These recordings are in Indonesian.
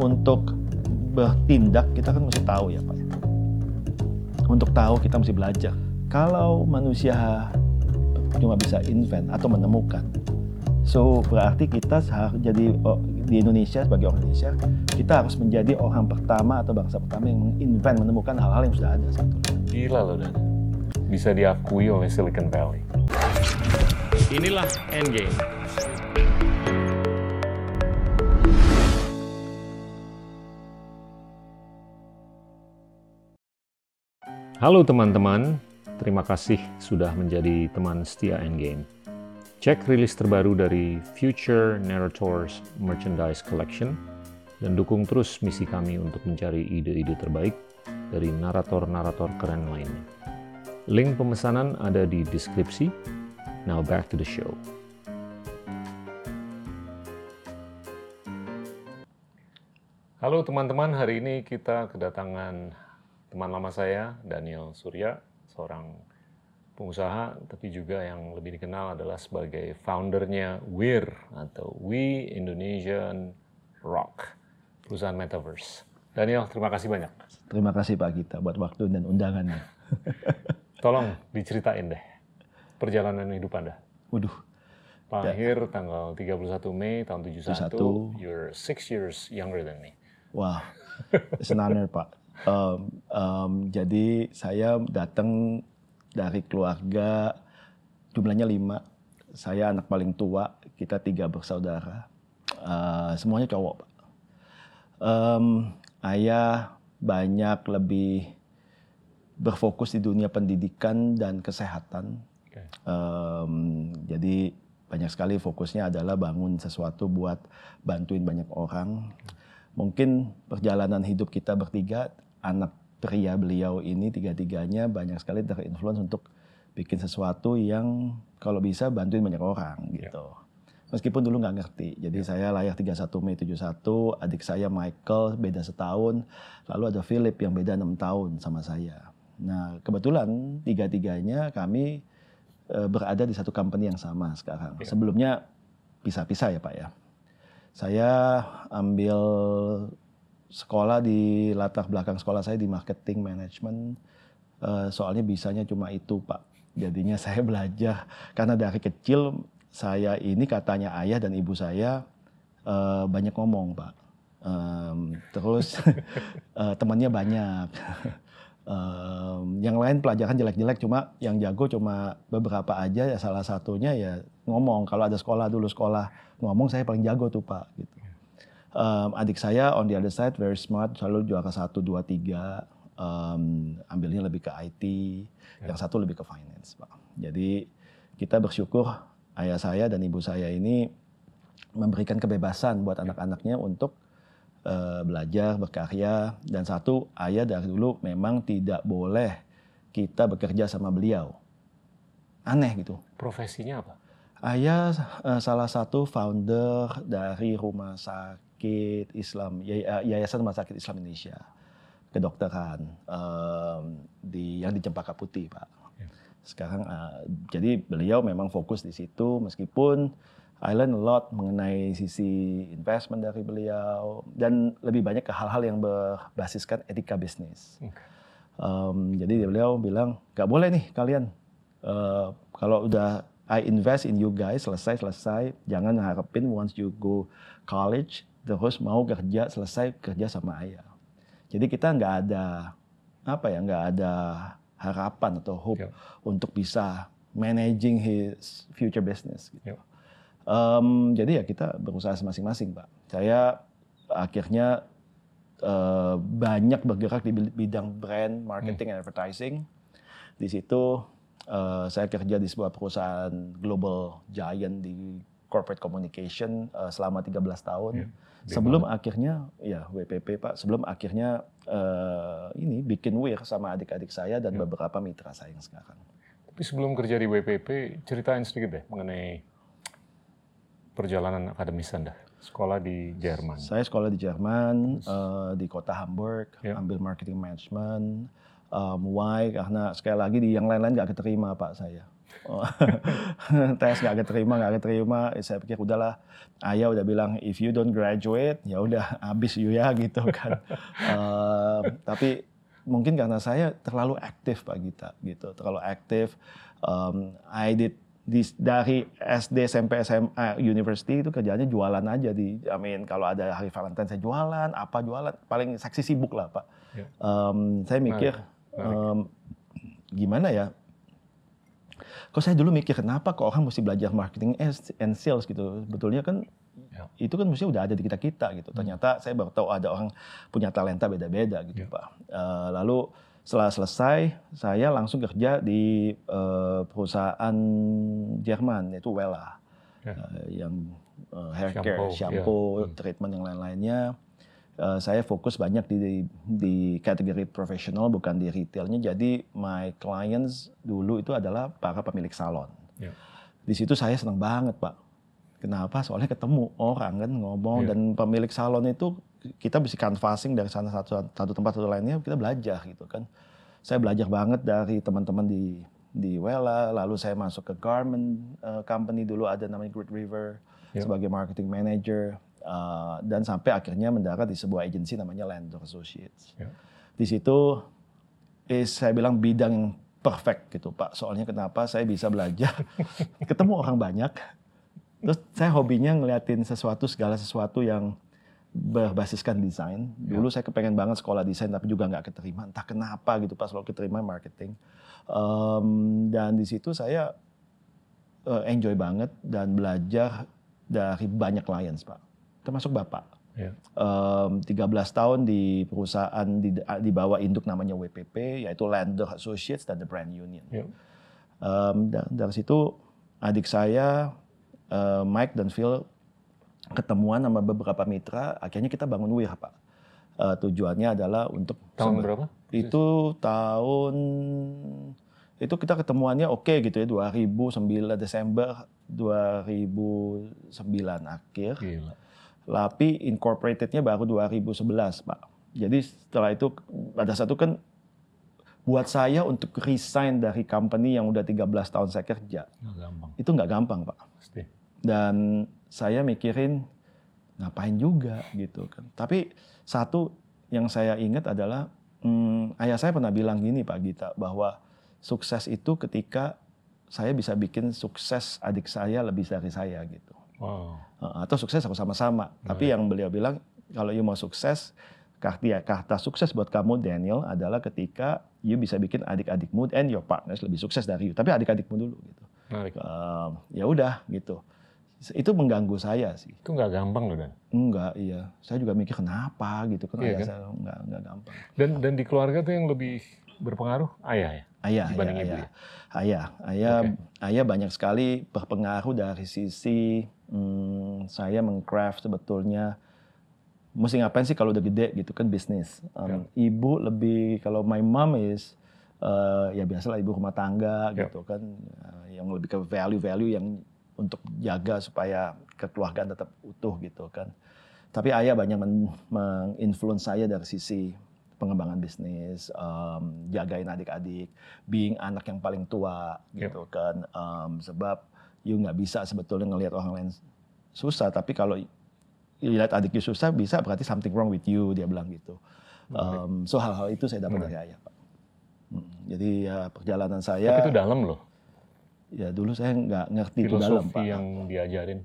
untuk bertindak kita kan mesti tahu ya Pak. ya. Untuk tahu kita mesti belajar. Kalau manusia cuma bisa invent atau menemukan, so berarti kita harus jadi oh, di Indonesia sebagai orang Indonesia kita harus menjadi orang pertama atau bangsa pertama yang menginvent menemukan hal-hal yang sudah ada sebetulnya. Gila loh Dan. Bisa diakui oleh Silicon Valley. Inilah Endgame. Halo teman-teman, terima kasih sudah menjadi teman setia Endgame. Cek rilis terbaru dari Future Narrators Merchandise Collection dan dukung terus misi kami untuk mencari ide-ide terbaik dari narator-narator keren lainnya. Link pemesanan ada di deskripsi. Now back to the show. Halo teman-teman, hari ini kita kedatangan teman lama saya, Daniel Surya, seorang pengusaha, tapi juga yang lebih dikenal adalah sebagai foundernya WIR atau We Indonesian Rock, perusahaan metaverse. Daniel, terima kasih banyak. Terima kasih Pak Gita buat waktu dan undangannya. Tolong diceritain deh perjalanan hidup Anda. Waduh, Lahir tanggal 31 Mei tahun 71, 71. you're six years younger than me. Wah, it's an honor Pak. Um, um, jadi saya datang dari keluarga jumlahnya lima. Saya anak paling tua, kita tiga bersaudara. Uh, semuanya cowok Pak. Um, ayah banyak lebih berfokus di dunia pendidikan dan kesehatan. Oke. Um, jadi banyak sekali fokusnya adalah bangun sesuatu buat bantuin banyak orang. Mungkin perjalanan hidup kita bertiga, anak pria beliau ini tiga-tiganya banyak sekali terinfluence untuk bikin sesuatu yang kalau bisa bantuin banyak orang gitu. Meskipun dulu nggak ngerti. Jadi saya lahir 31 Mei 71, adik saya Michael beda setahun, lalu ada Philip yang beda enam tahun sama saya. Nah kebetulan tiga-tiganya kami eh, berada di satu company yang sama sekarang. Sebelumnya pisah-pisah ya Pak ya. Saya ambil sekolah di latar belakang sekolah saya di marketing management. Eh, soalnya bisanya cuma itu Pak. Jadinya saya belajar karena dari kecil saya ini katanya ayah dan ibu saya eh, banyak ngomong Pak. Em, terus eh, temannya banyak. Em, yang lain pelajaran jelek-jelek cuma yang jago cuma beberapa aja ya salah satunya ya ngomong kalau ada sekolah dulu sekolah ngomong saya paling jago tuh pak gitu Em, adik saya on the other side very smart selalu juara satu dua tiga Em, ambilnya lebih ke IT yang satu lebih ke finance pak jadi kita bersyukur ayah saya dan ibu saya ini memberikan kebebasan buat anak-anaknya untuk eh, belajar, berkarya, dan satu ayah dari dulu memang tidak boleh kita bekerja sama beliau. Aneh gitu. Profesinya apa? Ayah eh, salah satu founder dari Rumah Sakit Islam, Yay- Yayasan Rumah Sakit Islam Indonesia, kedokteran em, di yang di Cempaka Putih, Pak. Sekarang eh, jadi beliau memang fokus di situ meskipun I learn a lot mengenai sisi investment dari beliau dan lebih banyak ke hal-hal yang berbasiskan etika bisnis. Um, jadi beliau bilang nggak boleh nih kalian uh, kalau udah I invest in you guys selesai selesai jangan harapin once you go college terus mau kerja selesai kerja sama ayah. Jadi kita nggak ada apa ya nggak ada harapan atau hope Yep. untuk bisa managing his future business. Gitu. Yep. Um, jadi ya kita berusaha masing-masing, Pak. Saya akhirnya eh, banyak bergerak di bidang brand, marketing, and advertising. Di situ eh, saya kerja di sebuah perusahaan global giant di corporate communication eh, selama 13 tahun. Ya, sebelum akhirnya ya WPP Pak, sebelum akhirnya eh, ini bikin WIR sama adik-adik saya dan beberapa mitra saya yang sekarang. Tapi sebelum kerja di WPP, ceritain sedikit deh mengenai perjalanan akademis Anda. Sekolah di Jerman. Saya sekolah di Jerman, eh, di kota Hamburg, Ya. ambil marketing management. Um, why? Karena sekali lagi di yang lain-lain nggak keterima pak saya. Oh, tes nggak keterima nggak keterima Eh, saya pikir udahlah. Ayah udah bilang if you don't graduate ya udah habis you ya gitu kan. Eh, tapi mungkin karena saya terlalu aktif Pak Gita gitu. Terlalu aktif Um, I did di- dari SD SMP SMA university itu kerjanya jualan aja di I mean kalau ada hari Valentine saya jualan apa jualan paling saksi sibuk lah Pak. Ya. Um, saya mikir um, gimana ya Kok saya dulu mikir kenapa kok orang mesti belajar marketing and- sales gitu. Betulnya kan Ya. itu kan mesti udah ada di kita kita gitu. Ternyata saya baru tahu ada orang punya talenta beda-beda gitu Ya. pak. Eh, lalu setelah selesai saya langsung kerja di eh, perusahaan Jerman yaitu Wella Ya. Eh, yang eh, hair care, Shampoo, shampoo, ya. Hmm. treatment yang lain-lainnya. Eh, saya fokus banyak di, di kategori profesional bukan di retailnya. Jadi my clients dulu itu adalah para pemilik salon. Ya. Di situ saya senang banget pak. Kenapa? Soalnya ketemu orang kan ngomong Ya. dan pemilik salon itu kita bisa canvassing dari sana satu satu tempat satu lainnya kita belajar gitu kan. Saya belajar banget dari teman-teman di di Wella, lalu saya masuk ke garment eh, company dulu ada namanya Great River Ya. sebagai marketing manager eh, dan sampai akhirnya mendarat di sebuah agensi namanya Landor Associates. Ya. Di situ eh, saya bilang bidang perfect gitu Pak. Soalnya kenapa saya bisa belajar ketemu orang banyak. Terus saya hobinya ngeliatin sesuatu segala sesuatu yang berbasiskan desain. Dulu saya kepengen banget sekolah desain tapi juga nggak keterima. Entah kenapa gitu pas kalau keterima marketing. Em, dan di situ saya eh, enjoy banget dan belajar dari banyak clients Pak. Termasuk Bapak. Ya. Em, 13 tahun di perusahaan di, di bawah induk namanya WPP yaitu Lander Associates dan The Brand Union. Ya. Em, da- dari situ adik saya eh, Mike dan Phil ketemuan sama beberapa mitra, akhirnya kita bangun Wir Pak. Eh, tujuannya adalah untuk Tahun berapa? Itu tahun itu kita ketemuannya oke gitu ya 2009 Desember 2009 akhir. Gila. Tapi incorporatednya baru 2011, Pak. Jadi setelah itu pada satu kan buat saya untuk resign dari company yang udah 13 tahun saya kerja, Nggak gampang. itu nggak gampang, Pak. Pasti. Dan saya mikirin ngapain juga gitu kan. Tapi satu yang saya ingat adalah hmm, ayah saya pernah bilang gini Pak Gita bahwa sukses itu ketika saya bisa bikin sukses adik saya lebih dari saya gitu. Wow. Uh, atau sukses aku sama-sama. Tapi yang beliau bilang kalau you mau sukses, kata, kata sukses buat kamu Daniel adalah ketika you bisa bikin adik-adikmu and your partners lebih sukses dari you. Tapi adik-adikmu dulu gitu. Um, ya udah gitu. Itu mengganggu saya sih. Itu nggak gampang loh Dan. Enggak, iya. Saya juga mikir kenapa gitu kan Iya ayah kan? saya enggak enggak gampang. Dan dan di keluarga tuh yang lebih berpengaruh ayah ya. Ayah, Dibanding ayah, ibu ayah. Ayah, ayah, Oke. ayah banyak sekali berpengaruh dari sisi hmm, saya mengcraft sebetulnya mesti ngapain sih kalau udah gede gitu kan bisnis. Um, Ibu lebih kalau my mom is uh, ya biasalah ibu rumah tangga Ya. gitu kan uh, yang lebih ke value-value yang untuk jaga supaya kekeluargaan tetap utuh gitu kan. Tapi ayah banyak men- menginfluence saya dari sisi pengembangan bisnis, um, jagain adik-adik, being anak yang paling tua gitu kan. Um, sebab you nggak bisa sebetulnya ngelihat orang lain susah, tapi kalau lihat adik you susah bisa berarti something wrong with you dia bilang gitu. Um, so hal-hal itu saya dapat dari ayah pak. Mm, Jadi ya perjalanan saya, Tapi itu dalam loh. ya dulu saya nggak ngerti itu dalam Filosofi pak. yang diajarin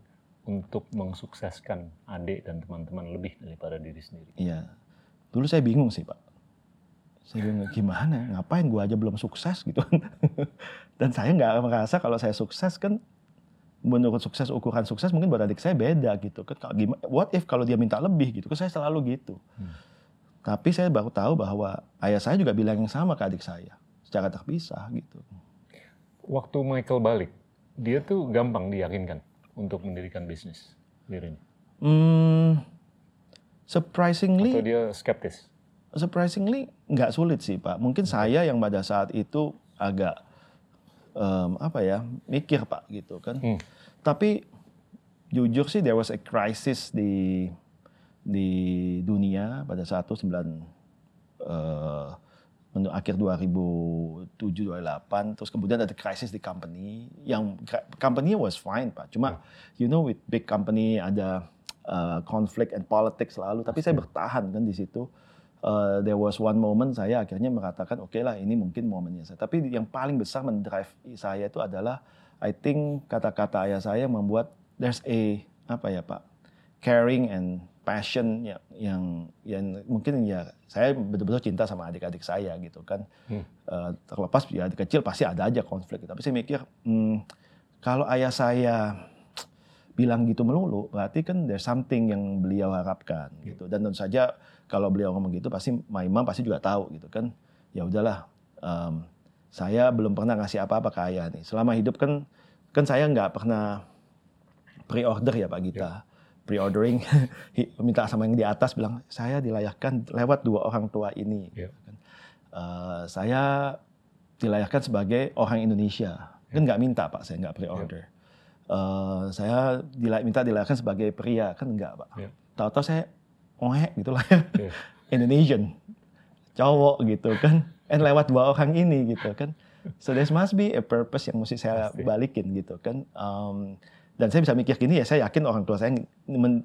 untuk mensukseskan adik dan teman-teman lebih daripada diri sendiri. Iya. Dulu saya bingung sih, Pak. Saya bingung gimana, ngapain gua aja belum sukses gitu. Dan saya nggak merasa kalau saya sukses kan menurut sukses ukuran sukses mungkin buat adik saya beda gitu kan. What if kalau dia minta lebih gitu? Kan saya selalu gitu. Hmm. Tapi saya baru tahu bahwa ayah saya juga bilang yang sama ke adik saya secara terpisah gitu. Waktu Michael balik, dia tuh gampang diyakinkan untuk mendirikan bisnis dirinya. Hmm, surprisingly Atau dia skeptis. surprisingly nggak sulit sih pak. Mungkin saya yang pada saat itu agak em, apa ya mikir pak gitu kan. Hmm. Tapi jujur sih there was a crisis di di dunia pada saat itu sembilan eh, menu akhir 2007 2008 terus kemudian ada krisis di company yang company was fine Pak. Cuma you know with big company ada uh, conflict and politics selalu. Tapi saya bertahan kan di situ uh, there was one moment saya akhirnya mengatakan oke okay lah ini mungkin momennya saya. Tapi yang paling besar mendrive saya itu adalah I think kata-kata ayah saya membuat there's a apa ya Pak caring and passion yang yang yang mungkin ya saya betul-betul cinta sama adik-adik saya gitu kan. Hmm. uh, terlepas ya adik kecil pasti ada aja konflik tapi saya mikir hmm, kalau ayah saya bilang gitu melulu berarti kan there's something yang beliau harapkan gitu. Dan tentu saja kalau beliau ngomong gitu pasti Maimam pasti juga tahu gitu kan ya udahlah um, saya belum pernah ngasih apa-apa ke ayah nih selama hidup kan kan saya nggak pernah pre-order ya Pak Gita yeah pre-ordering minta sama yang di atas bilang saya dilayakkan lewat dua orang tua ini. Yeah. Uh, saya dilayakkan sebagai orang Indonesia. Yeah. Kan nggak minta pak, saya nggak pre-order. Yeah. Uh, saya minta dilayakkan sebagai pria, kan nggak pak. Yeah. Tahu-tahu saya ohe gitu lah ya. Yeah. Indonesian, cowok gitu kan. And lewat dua orang ini gitu kan. So there must be a purpose yang mesti saya Pasti. balikin gitu kan. Um, dan saya bisa mikir gini ya saya yakin orang tua saya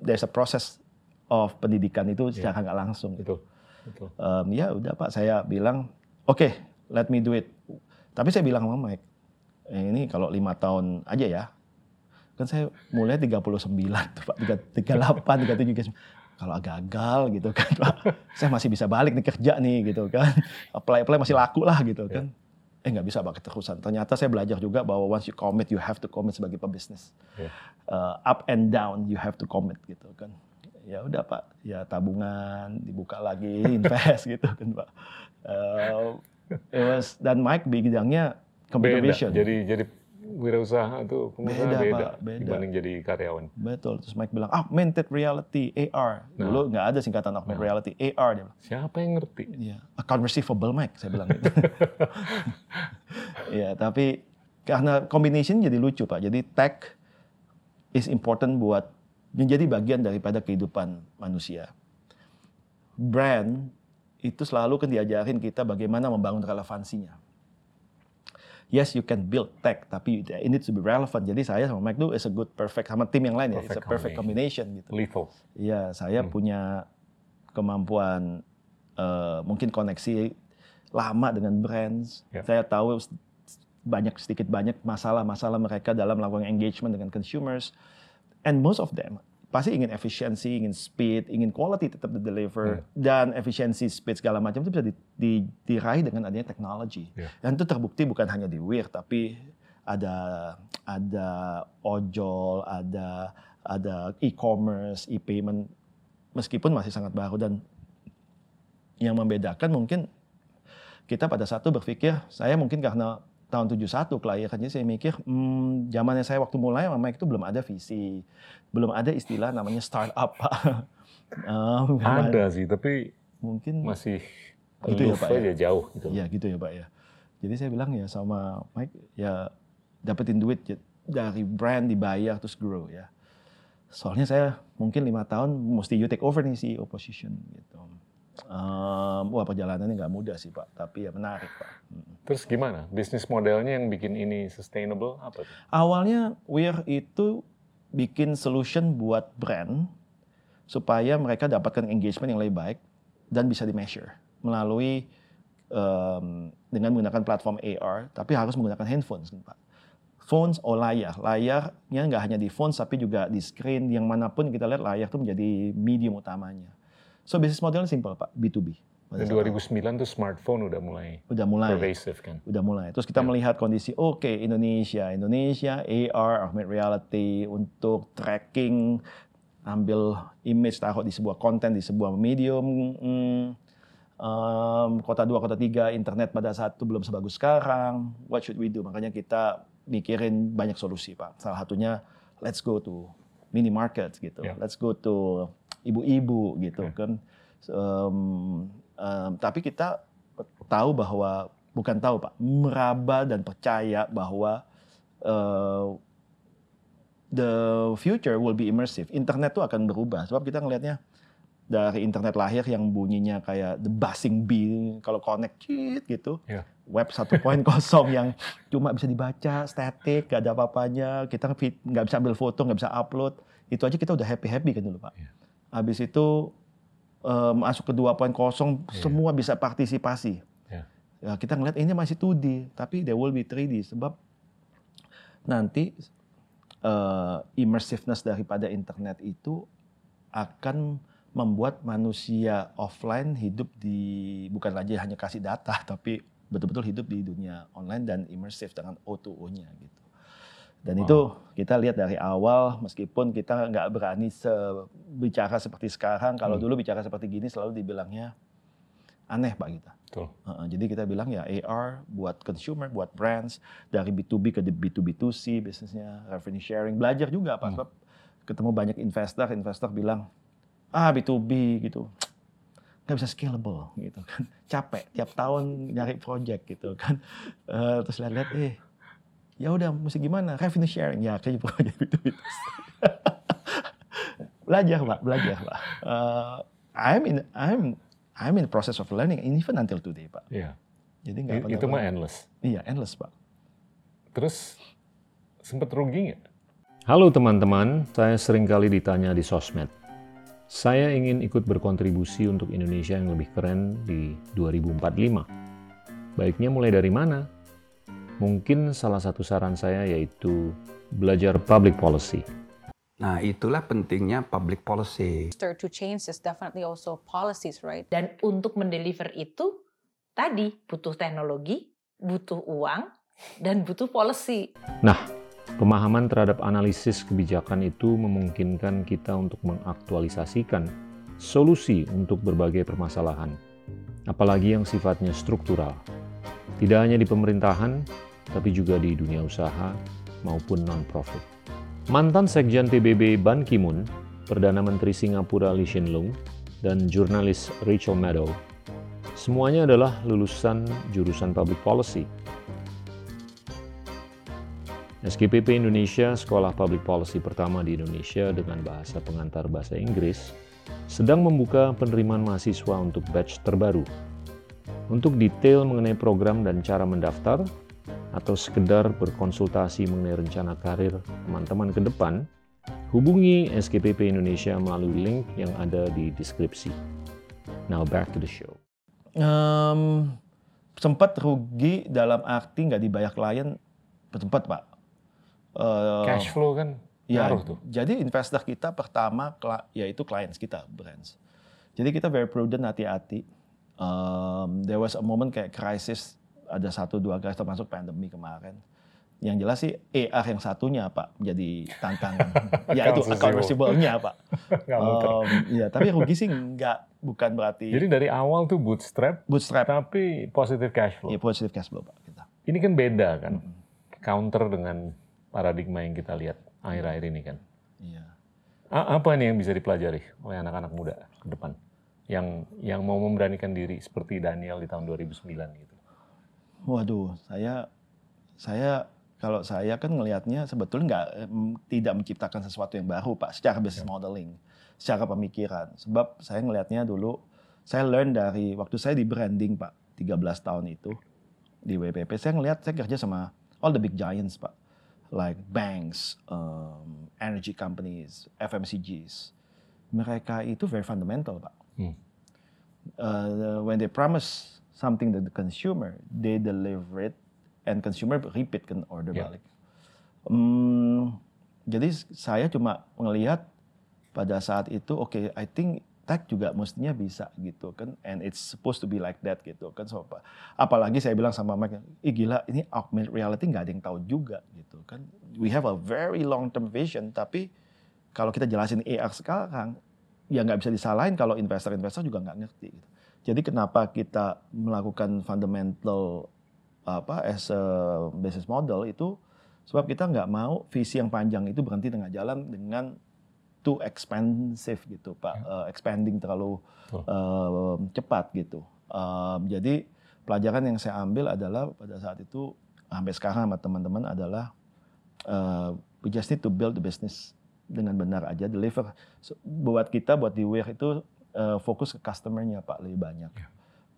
there's a process of pendidikan itu iya. secara nggak yeah. langsung gitu. Betul. Um, ya udah pak saya bilang oke okay, let me do it. Tapi saya bilang sama Mike eh, ini kalau lima tahun aja ya kan saya mulai 39 tuh pak 38 37 kalau gagal gitu kan pak saya masih bisa balik nih kerja nih gitu kan apply apply masih laku lah gitu yeah. kan eh nggak bisa pakai terusan. Ternyata saya belajar juga bahwa once you commit, you have to commit sebagai pebisnis. Yeah. Uh, up and down, you have to commit gitu kan. Ya udah pak, ya tabungan dibuka lagi, invest gitu kan pak. Uh, it was dan Mike bidangnya computer beda. vision. Jadi jadi wirausaha itu pengusaha beda, beda, Pak, beda dibanding jadi karyawan. Betul. Terus Mike bilang, augmented reality, AR. Nah. Dulu nggak ada singkatan augmented nah. reality, AR dia bilang. Siapa yang ngerti? Iya, account receivable Mike, saya bilang gitu. Iya, tapi karena combination jadi lucu Pak. Jadi tech is important buat menjadi bagian daripada kehidupan manusia. Brand itu selalu kan diajarin kita bagaimana membangun relevansinya yes you can build tech tapi it needs to be relevant. Jadi saya sama Mike tuh is a good perfect sama tim yang lain ya, it's a perfect combination gitu. Lethal. Iya, saya hmm. punya kemampuan uh, mungkin koneksi lama dengan brands. Yeah. Saya tahu banyak sedikit banyak masalah-masalah mereka dalam melakukan engagement dengan consumers. And most of them pasti ingin efisiensi, ingin speed, ingin quality tetap di deliver hmm. dan efisiensi, speed segala macam itu bisa di, di, diraih dengan adanya teknologi. Yeah. Dan itu terbukti bukan hanya di Weir tapi ada ada ojol, ada ada e-commerce, e-payment meskipun masih sangat baru dan yang membedakan mungkin kita pada satu berpikir saya mungkin karena tahun 71 kelahirannya saya mikir hmm, zamannya saya waktu mulai sama Mike itu belum ada visi belum ada istilah namanya startup pak. Um, ada sih tapi mungkin masih itu ya pak ya? jauh gitu. Ya gitu ya pak ya. Jadi saya bilang ya sama Mike ya dapetin duit dari brand dibayar terus grow ya. Soalnya saya mungkin lima tahun mesti you take over nih CEO position gitu um, wah perjalanannya nggak mudah sih pak tapi ya menarik pak Terus gimana? Bisnis modelnya yang bikin ini sustainable apa tuh? Awalnya Weir itu bikin solution buat brand supaya mereka dapatkan engagement yang lebih baik dan bisa di measure melalui um, dengan menggunakan platform AR, tapi harus menggunakan handphone, Pak. Phones o layar. Layarnya nggak hanya di phone, tapi juga di screen, yang mana pun kita lihat layar itu menjadi medium utamanya. So bisnis modelnya simple Pak, B2B. Dan 2009 tuh smartphone udah mulai udah mulai pervasive kan. Udah mulai. Terus kita yeah. melihat kondisi oke okay, Indonesia, Indonesia AR augmented reality untuk tracking ambil image taruh di sebuah konten di sebuah medium hmm, um, kota dua kota tiga internet pada saat itu belum sebagus sekarang what should we do makanya kita mikirin banyak solusi pak salah satunya let's go to mini market gitu yeah. let's go to ibu-ibu gitu yeah. kan um, Um, tapi kita tahu bahwa bukan tahu pak, meraba dan percaya bahwa uh, the future will be immersive. Internet itu akan berubah sebab kita ngelihatnya dari internet lahir yang bunyinya kayak the buzzing bee kalau connect cheat gitu. Iya. Web 1.0 yang cuma bisa dibaca, static, gak ada apa-apanya, kita nggak bisa ambil foto, nggak bisa upload. Itu aja kita udah happy-happy kan dulu Pak. Iya. Habis itu eh, masuk ke 2.0 Iya. semua bisa partisipasi. Iya. Ya, kita ngeliat ini masih 2D, tapi there will be 3D sebab nanti eh, immersiveness daripada internet itu akan membuat manusia offline hidup di bukan lagi hanya kasih data tapi betul-betul hidup di dunia online dan immersive dengan O2O-nya gitu. Dan Wow. itu kita lihat dari awal meskipun kita nggak berani se- bicara seperti sekarang. Kalau Hmm. dulu bicara seperti gini selalu dibilangnya aneh pak kita. Heeh, jadi kita bilang ya AR buat consumer, buat brands dari B2B ke B2B2C bisnisnya revenue sharing belajar juga pak Hmm. sebab ketemu banyak investor, investor bilang ah B2B gitu nggak bisa scalable gitu kan capek tiap tahun nyari project gitu kan Eh, terus lihat-lihat eh ya udah mesti gimana revenue sharing ya kayak project B2B belajar pak belajar pak Eh, I'm in I'm I'm in the process of learning even until today pak Iya. jadi nggak Itu mah endless. iya endless pak Terus sempet rugi nggak? Halo teman-teman, saya sering kali ditanya di sosmed. Saya ingin ikut berkontribusi untuk Indonesia yang lebih keren di 2045. Baiknya mulai dari mana? Mungkin salah satu saran saya yaitu belajar public policy. Nah, itulah pentingnya public policy. Start to change is definitely also policies, right? Dan untuk mendeliver itu tadi butuh teknologi, butuh uang, dan butuh policy. Nah, pemahaman terhadap analisis kebijakan itu memungkinkan kita untuk mengaktualisasikan solusi untuk berbagai permasalahan, apalagi yang sifatnya struktural. Tidak hanya di pemerintahan, tapi juga di dunia usaha maupun non-profit. Mantan Sekjen PBB Ban Ki-moon, Perdana Menteri Singapura Lee Hsien Loong, dan jurnalis Rachel Maddow, semuanya adalah lulusan jurusan Public Policy SKPP Indonesia, sekolah public policy pertama di Indonesia dengan bahasa pengantar bahasa Inggris, sedang membuka penerimaan mahasiswa untuk batch terbaru. Untuk detail mengenai program dan cara mendaftar, atau sekedar berkonsultasi mengenai rencana karir teman-teman ke depan, hubungi SKPP Indonesia melalui link yang ada di deskripsi. Now back to the show. Em, sempat rugi dalam arti nggak dibayar klien sempat pak Eh, Cash flow kan Ya, ngaruh tuh. jadi investor kita pertama yaitu clients kita, brands. Jadi kita very prudent, hati-hati. Um, there was a moment kayak krisis, ada satu dua krisis termasuk pandemi kemarin. Yang jelas sih AR yang satunya Pak jadi tantangan. ya itu account receivable. receivable-nya Pak. Um, ya, tapi rugi sih nggak, bukan berarti Jadi dari awal tuh bootstrap, bootstrap. tapi positive cash flow. Ya, positive cash flow Pak kita. Ini kan beda kan, counter dengan paradigma yang kita lihat akhir-akhir ini kan. Iya. Apa nih yang bisa dipelajari oleh anak-anak muda ke depan? Yang yang mau memberanikan diri seperti Daniel di tahun 2009 gitu. Waduh, saya saya kalau saya kan ngelihatnya sebetulnya nggak em, tidak menciptakan sesuatu yang baru pak secara business modeling, secara pemikiran. Sebab saya ngelihatnya dulu saya learn dari waktu saya di branding pak 13 tahun itu di WPP saya ngelihat saya kerja sama all the big giants pak like banks, um, energy companies, FMCGs. Mereka itu very fundamental pak. Hmm. Uh, when they promise something to the consumer, they deliver it and consumer repeat kan order Yeah. balik. Hmm, jadi saya cuma melihat pada saat itu, oke, I think tech juga mestinya bisa gitu kan, and it's supposed to be like that gitu kan. So, apa- apalagi saya bilang sama Mike, ih gila, ini augmented reality nggak ada yang tahu juga gitu kan. We have a very long term vision, tapi kalau kita jelasin AR sekarang, ya nggak bisa disalahin kalau investor-investor juga nggak ngerti. Gitu. Jadi kenapa kita melakukan fundamental apa as a business model itu sebab kita nggak mau visi yang panjang itu berhenti tengah jalan dengan too expensive gitu pak, Eh, expanding terlalu eh, cepat gitu. Eh, jadi pelajaran yang saya ambil adalah pada saat itu sampai sekarang sama teman-teman adalah eh, we just need to build the business dengan benar aja deliver. So, buat kita buat di Wear itu uh, fokus ke customernya Pak lebih banyak.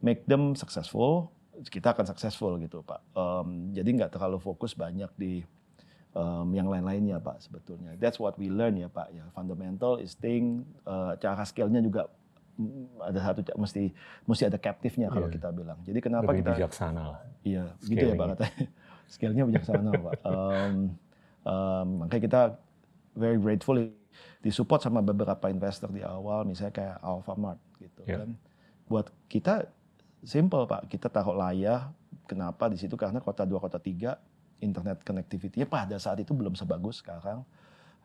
Make them successful, kita akan successful gitu Pak. Um, jadi nggak terlalu fokus banyak di um, yang lain-lainnya Pak sebetulnya. That's what we learn ya Pak ya. Fundamental is thing, uh, cara scale-nya juga mm, ada satu mesti mesti ada captive-nya kalau Iya. kita bilang. Jadi kenapa Lebih kita bijaksana lah. Iya, gitu ya Pak katanya. Scale-nya bijaksana Pak. Um, um, makanya kita very grateful disupport sama beberapa investor di awal, misalnya kayak Alfamart gitu Iya. kan. Buat kita simple Pak, kita taruh layar. Kenapa di situ? Karena kota 2, kota 3 internet connectivity-nya pada saat itu belum sebagus sekarang.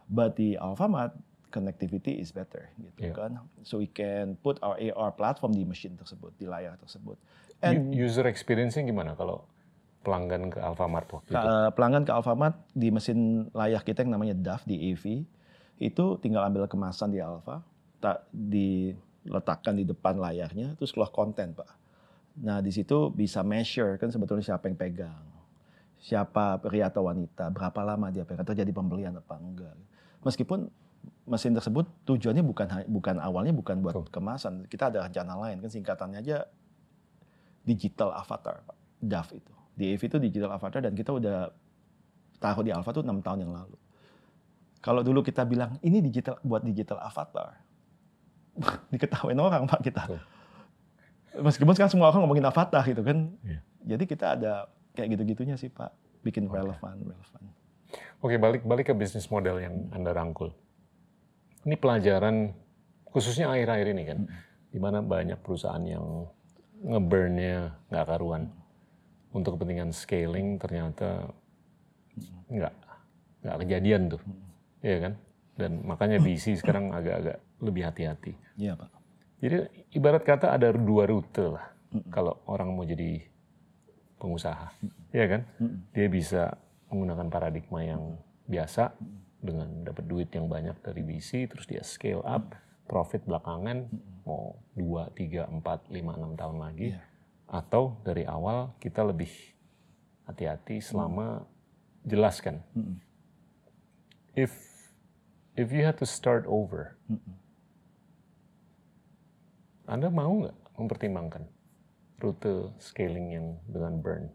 But di Alfamart connectivity is better gitu Iya. kan. So we can put our AR platform di mesin tersebut, di layar tersebut. And User experience-nya gimana kalau pelanggan ke Alfamart waktu itu? Pelanggan ke Alfamart di mesin layar kita yang namanya DAF di AV itu tinggal ambil kemasan di Alfa, tak diletakkan di depan layarnya, terus keluar konten pak. Nah di situ bisa measure kan sebetulnya siapa yang pegang, siapa pria atau wanita, berapa lama dia pegang, terjadi pembelian apa enggak. Meskipun mesin tersebut tujuannya bukan bukan awalnya bukan buat kemasan, kita ada rencana lain kan singkatannya aja digital avatar, Pak. DAF itu. Di AV itu digital avatar dan kita udah taruh di Alfa tuh enam tahun yang lalu. Kalau dulu kita bilang ini digital buat digital avatar, diketahuin orang pak kita. Meskipun sekarang semua orang ngomongin avatar gitu kan. Iya. Jadi kita ada kayak gitu-gitunya sih pak, bikin relevan, relevan. Oke, balik balik ke bisnis model yang Anda rangkul. Ini pelajaran khususnya akhir-akhir ini kan, di mana banyak perusahaan yang nge-burn-nya nggak karuan. Untuk kepentingan scaling ternyata nggak nggak kejadian tuh, Iya kan? Dan makanya VC sekarang agak-agak lebih hati-hati. Iya pak. Jadi ibarat kata ada dua rute lah kalau orang mau jadi pengusaha, ya kan? Dia bisa menggunakan paradigma yang biasa dengan dapat duit yang banyak dari VC, terus dia scale up, profit belakangan mau 2, 3, 4, 5, 6 tahun lagi. Iya. Atau dari awal kita lebih hati-hati selama jelaskan. If if you had to start over, anda mau nggak mempertimbangkan rute scaling yang dengan burn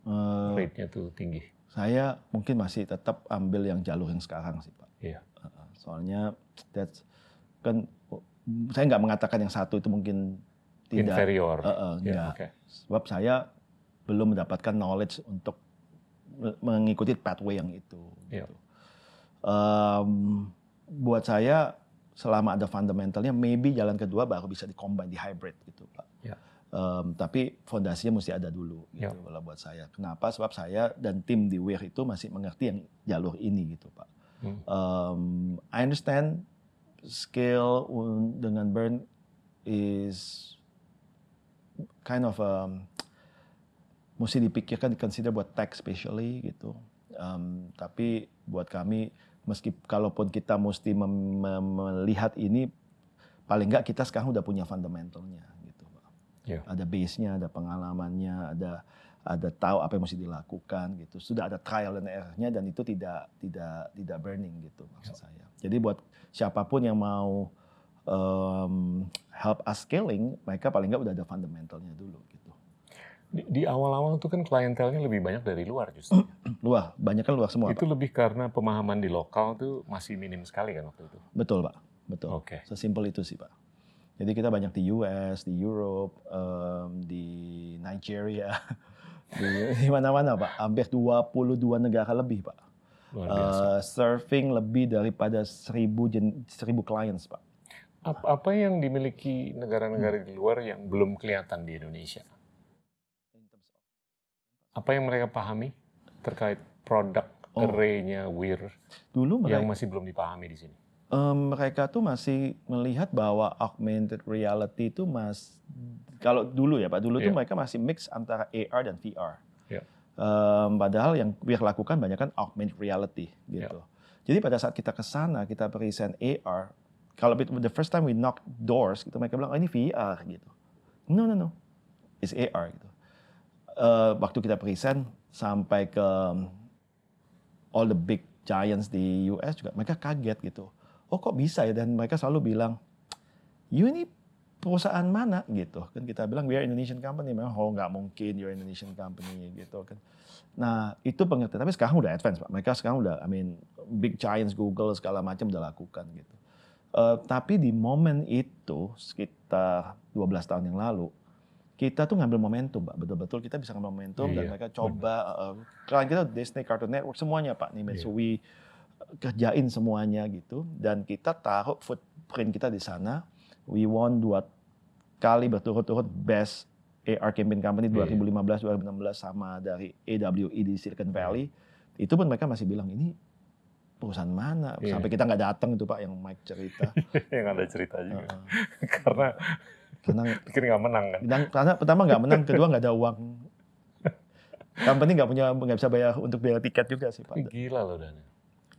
Eh, rate-nya tuh tinggi? saya mungkin masih tetap ambil yang jalur yang sekarang sih pak. Iya. Uh, Soalnya that's kan saya nggak mengatakan yang satu itu mungkin tidak Inferior. Uh, uh, Ya, nggak. oke. Sebab saya belum mendapatkan knowledge untuk me- mengikuti pathway yang itu. Iya. gitu. Um, buat saya selama ada fundamentalnya, maybe jalan kedua baru bisa di-combine di hybrid gitu, Pak. Ya. Um, tapi fondasinya mesti ada dulu gitu Ya. kalau buat saya. Kenapa? Sebab saya dan tim di WIR itu masih mengerti yang jalur ini gitu, Pak. Hmm. Um, I understand scale dengan burn is kind of um, mesti dipikirkan, consider buat tech especially gitu. Um, tapi buat kami, meski kalaupun kita mesti melihat ini, paling nggak kita sekarang udah punya fundamentalnya gitu. Pak. Ya. Ada base-nya, ada pengalamannya, ada ada tahu apa yang mesti dilakukan gitu. Sudah ada trial and error-nya dan itu tidak tidak tidak burning gitu maksud saya. Jadi buat siapa pun yang mau um, help us scaling, mereka paling nggak udah ada fundamentalnya dulu gitu. Di, di awal-awal tuh kan klientelnya lebih banyak dari luar justru. Luar, banyak kan luar semua. itu Pak. lebih karena pemahaman di lokal tuh masih minim sekali kan waktu itu. Betul pak, betul. Oke. Sesimpel itu sih pak. Jadi kita banyak di US, di Europe, em, di Nigeria, di, di mana-mana pak. Hampir 22 negara lebih pak. Luar biasa. Eh, surfing lebih daripada 1000 jen, 1000 clients pak. Ap- apa yang dimiliki negara-negara di luar yang belum kelihatan di Indonesia? Apa yang mereka pahami terkait produk Oh. array-nya WIR Dulu mereka, yang masih belum dipahami di sini? em, mereka tuh masih melihat bahwa augmented reality itu mas kalau dulu ya pak dulu tuh Iya. mereka masih mix antara AR dan VR. Iya. Em, padahal yang wir lakukan banyak kan augmented reality gitu. Jadi pada saat kita ke sana kita present AR, kalau the first time we knock doors, gitu mereka bilang oh ini VR gitu. No no no, it's AR gitu. Eh, waktu kita present sampai ke all the big giants di US juga mereka kaget gitu. Oh kok bisa ya? Dan mereka selalu bilang you ini perusahaan mana? gitu. Kan kita bilang we are Indonesian company. Memang oh nggak mungkin you're Indonesian company gitu kan. Nah itu pengertian. Tapi sekarang udah advance pak. Mereka sekarang udah I mean big giants Google segala macam udah lakukan gitu. Uh, tapi di momen itu sekitar 12 tahun yang lalu kita tuh ngambil momentum pak betul-betul kita bisa ngambil momentum iya, dan mereka coba uh, klien kita Disney Cartoon Network semuanya pak nih iya. so we kerjain semuanya gitu dan kita taruh footprint kita di sana we won dua kali berturut-turut best AR campaign company 2015 yeah. 2016 sama dari AWE di Silicon Valley. Itu pun mereka masih bilang ini perusahaan mana yeah. sampai kita nggak datang itu Pak yang Mike cerita. yang ada cerita juga. Uh, karena karena pikir nggak menang kan. Karena pertama nggak menang, kedua nggak ada uang. Company nggak punya nggak bisa bayar untuk bayar tiket juga sih Pak. Gila loh Dana.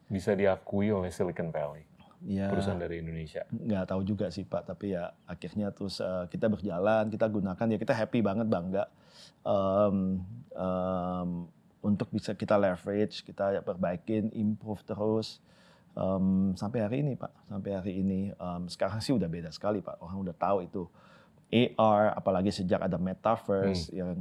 Bisa diakui oleh Silicon Valley ya, perusahaan dari Indonesia? Nggak tahu juga sih Pak, tapi ya akhirnya terus uh, kita berjalan, kita gunakan ya kita happy banget bangga um, um, untuk bisa kita leverage, kita perbaikin, improve terus um, sampai hari ini Pak, sampai hari ini um, sekarang sih udah beda sekali Pak, orang udah tahu itu. AR, apalagi sejak ada metaverse hmm. yang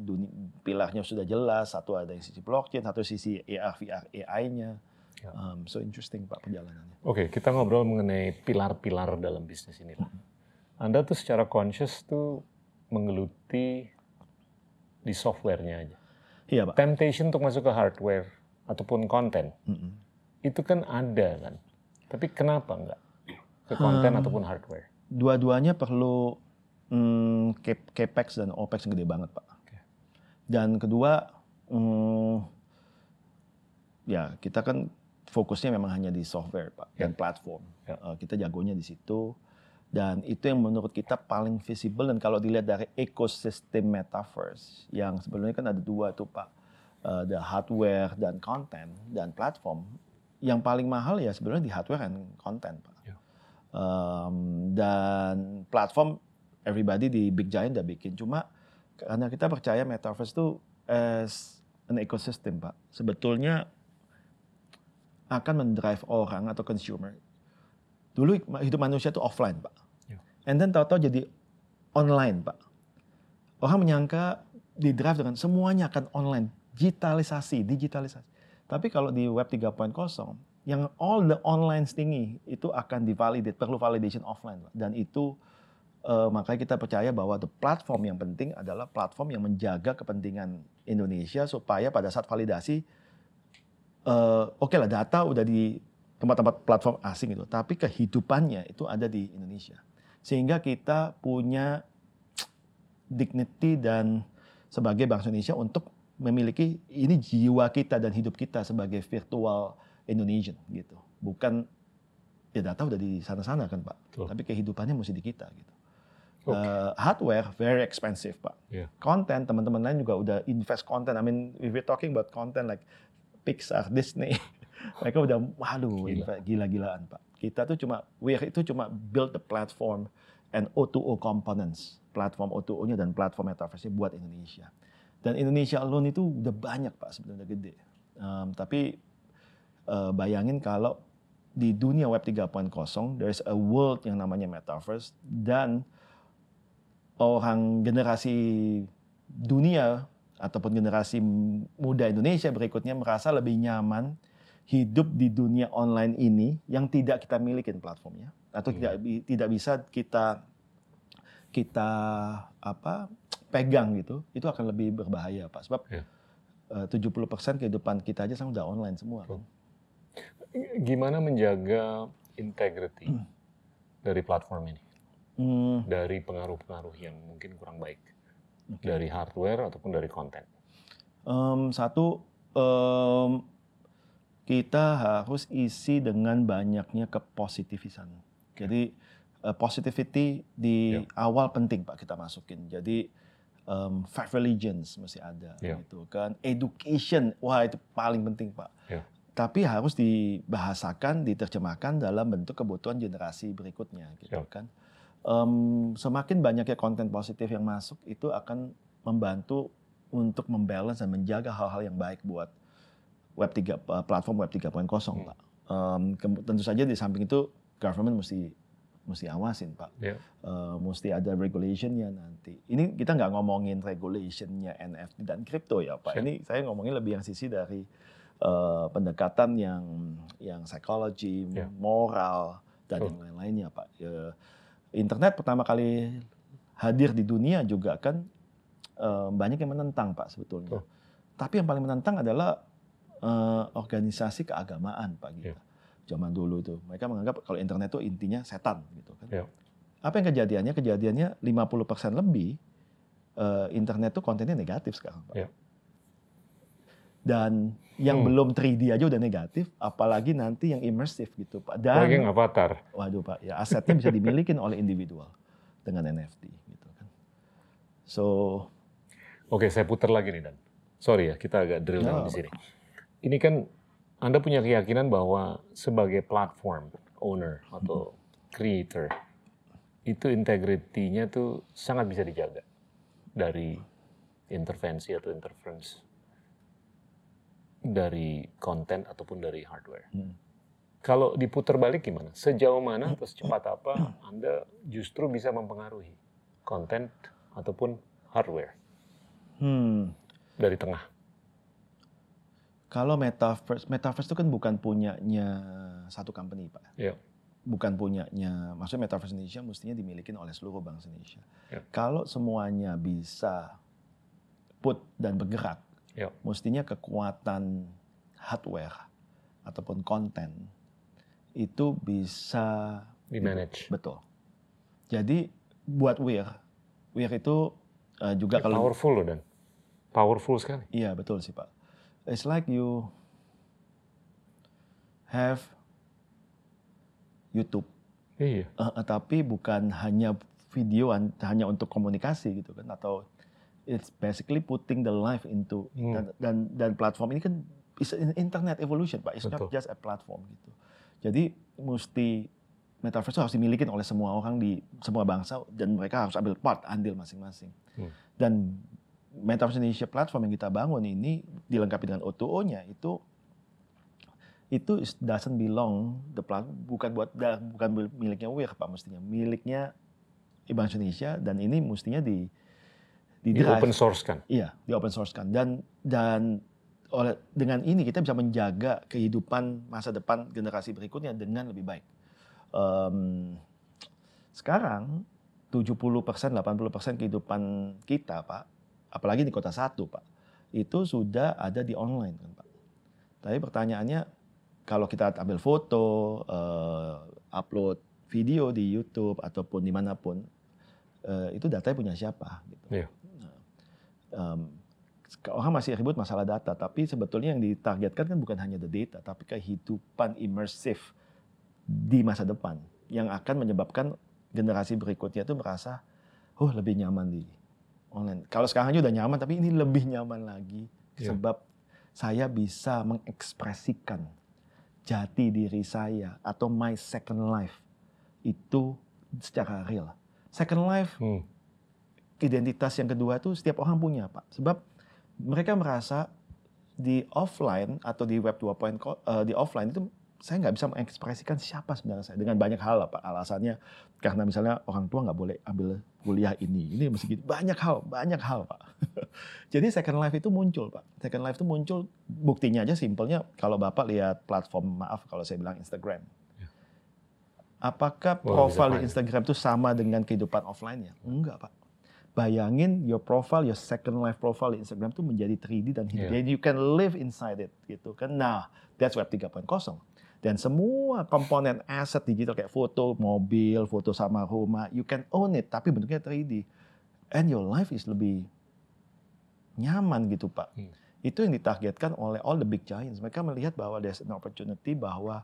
dunia, pilarnya sudah jelas, satu ada yang sisi blockchain, satu sisi AR, VR, AI-nya Ya. Um, so interesting Pak perjalanannya. Oke, okay, kita ngobrol mengenai pilar-pilar dalam bisnis ini. Hmm. Anda tuh secara conscious tuh menggeluti di softwarenya aja. Iya Pak. Temptation untuk masuk ke hardware ataupun konten, hmm. itu kan ada kan. Tapi kenapa enggak ke konten hmm. ataupun hardware? Dua-duanya perlu hmm, capex dan opex gede banget Pak. Okay. Dan kedua, hmm, ya kita kan fokusnya memang hanya di software pak dan ya. platform. Ya. Uh, kita jagonya di situ dan itu yang menurut kita paling visible dan kalau dilihat dari ekosistem metaverse yang sebelumnya kan ada dua tuh pak, uh, the hardware dan konten dan platform. Yang paling mahal ya sebenarnya di hardware dan konten pak. Ya. Um, dan platform everybody di big giant udah bikin cuma karena kita percaya metaverse itu as an ecosystem pak. Sebetulnya akan mendrive orang atau consumer. Dulu hidup manusia itu offline, Pak. Yeah. And then tahu-tahu jadi online, Pak. Orang menyangka di drive dengan semuanya akan online, digitalisasi, digitalisasi. Tapi kalau di web 3.0, yang all the online tinggi itu akan divalidate, perlu validation offline, Pak. Dan itu uh, makanya kita percaya bahwa the platform yang penting adalah platform yang menjaga kepentingan Indonesia supaya pada saat validasi uh, oke okay lah data udah di tempat-tempat platform asing itu, tapi kehidupannya itu ada di Indonesia. Sehingga kita punya dignity dan sebagai bangsa Indonesia untuk memiliki ini jiwa kita dan hidup kita sebagai virtual Indonesian gitu. Bukan ya data udah di sana-sana kan Pak, Betul. tapi kehidupannya mesti di kita gitu. Okay. Uh, hardware very expensive pak. Yeah. Konten teman-teman lain juga udah invest konten. I mean, if we're talking about content like Pixar, Disney. Mereka udah waduh Gila. gila-gilaan, Pak. Kita tuh cuma Weir itu cuma build the platform and O2O components, platform O2O-nya dan platform metaverse-nya buat Indonesia. Dan Indonesia alone itu udah banyak, Pak, sebenarnya gede. Um, tapi uh, bayangin kalau di dunia web 3.0 there's a world yang namanya metaverse dan orang generasi dunia ataupun generasi muda Indonesia berikutnya merasa lebih nyaman hidup di dunia online ini yang tidak kita miliki platformnya atau hmm. tidak tidak bisa kita kita apa pegang gitu itu akan lebih berbahaya pak sebab yeah. uh, 70% kehidupan kita aja sekarang udah online semua kan. Gimana menjaga integrity hmm. dari platform ini? Hmm. Dari pengaruh-pengaruh yang mungkin kurang baik okay. dari hardware ataupun dari konten? Um, satu, um, kita harus isi dengan banyaknya kepositifisan. Jadi uh, positivity di yeah. awal penting pak kita masukin. Jadi um, five religions mesti ada, yeah. gitu kan. Education, wah itu paling penting pak. Yeah. Tapi harus dibahasakan, diterjemahkan dalam bentuk kebutuhan generasi berikutnya, gitu yeah. kan um, semakin banyaknya konten positif yang masuk itu akan membantu untuk membalance dan menjaga hal-hal yang baik buat web 3 platform web 3.0 hmm. Pak. Um, tentu saja di samping itu government mesti mesti awasin pak. Ya. Uh, mesti ada regulationnya nanti. Ini kita nggak ngomongin regulationnya NFT dan kripto ya pak. Siap. Ini saya ngomongin lebih yang sisi dari uh, pendekatan yang yang psikologi, Ya. moral dan Betul. yang lain-lainnya pak. Ya, internet pertama kali hadir di dunia juga kan uh, banyak yang menentang pak sebetulnya. Betul. Tapi yang paling menentang adalah uh, organisasi keagamaan pak Ya. kita. Zaman dulu itu mereka menganggap kalau internet itu intinya setan gitu kan. Ya. Apa yang kejadiannya? Kejadiannya 50% lebih uh, internet itu kontennya negatif sekarang pak. Ya. Dan yang Hmm. belum 3D aja udah negatif, apalagi nanti yang immersif gitu pak. Dan Apalagi yang avatar. Waduh Pak, ya asetnya bisa dimiliki oleh individual dengan NFT gitu kan. So, Oke, saya putar lagi nih Dan. Sorry ya, kita agak drill down di sini. Ini kan Anda punya keyakinan bahwa sebagai platform owner atau creator itu integritinya tuh sangat bisa dijaga dari intervensi atau interference dari konten ataupun dari hardware. Hmm. Kalau diputar balik gimana? Sejauh mana atau secepat apa Anda justru bisa mempengaruhi konten ataupun hardware hmm, dari tengah? kalau metaverse, metaverse itu kan bukan punyanya satu company Pak. Iya. Bukan punyanya, maksudnya metaverse Indonesia mestinya dimiliki oleh seluruh bangsa Indonesia. Ya. Kalau semuanya bisa put dan bergerak, Ya. mestinya kekuatan hardware ataupun konten itu bisa di manage. Betul. Jadi buat Weir, Weir itu uh, juga kalau Powerful loh dan powerful sekali. iya betul sih Pak. It's like you have YouTube, Iya. uh, tapi bukan hanya video an- hanya untuk komunikasi gitu kan atau it's basically putting the life into Hmm. dan, dan dan platform ini kan is internet evolution Pak. It's not Betul. just a platform gitu. Jadi mesti metaverse itu harus dimiliki oleh semua orang di semua bangsa dan mereka harus ambil part andil masing-masing. Hmm. Dan Metaverse Indonesia platform yang kita bangun ini dilengkapi dengan O2O-nya itu itu doesn't belong the plat, bukan buat bukan miliknya WIR Pak mestinya miliknya Bank Indonesia dan ini mestinya di di, Di drive. open source kan. Iya, di open source kan. Dan dan oleh dengan ini kita bisa menjaga kehidupan masa depan generasi berikutnya dengan lebih baik. Em, sekarang 70% 80% kehidupan kita, Pak, apalagi di kota satu, Pak, itu sudah ada di online kan, Pak. Tapi pertanyaannya kalau kita ambil foto, eh, upload video di YouTube ataupun di mana pun, eh, itu datanya punya siapa? Gitu. Iya. Em, orang masih ribut masalah data, tapi sebetulnya yang ditargetkan kan bukan hanya the data, tapi kehidupan imersif di masa depan yang akan menyebabkan generasi berikutnya itu merasa, oh lebih nyaman di online. Kalau sekarang aja udah nyaman, tapi ini lebih nyaman lagi Iya. sebab saya bisa mengekspresikan jati diri saya atau my second life itu secara real. Second life Hmm. Identitas yang kedua itu setiap orang punya, Pak. Sebab mereka merasa di offline atau di web 2.0 eh, di offline itu saya nggak bisa mengekspresikan siapa sebenarnya saya dengan banyak hal lah, Pak. Alasannya karena misalnya orang tua nggak boleh ambil kuliah ini, ini mesti gitu. Banyak hal, banyak hal, Pak. Jadi second life itu muncul, Pak. Second life itu muncul buktinya aja simpelnya kalau Bapak lihat platform maaf kalau saya bilang Instagram. Apakah Wah, bisa profil di. Instagram itu sama dengan kehidupan offline-nya? Enggak, Pak. Bayangin your profile, your second life profile di Instagram itu menjadi 3D dan hidup. Iya. Jadi you can live inside it gitu kan. Nah, that's web 3.0. Dan semua komponen aset digital kayak foto, mobil, foto sama rumah, you can own it tapi bentuknya 3D. And your life is lebih nyaman gitu, Pak. Hmm. Itu yang ditargetkan oleh all the big giants. Mereka melihat bahwa there's an opportunity bahwa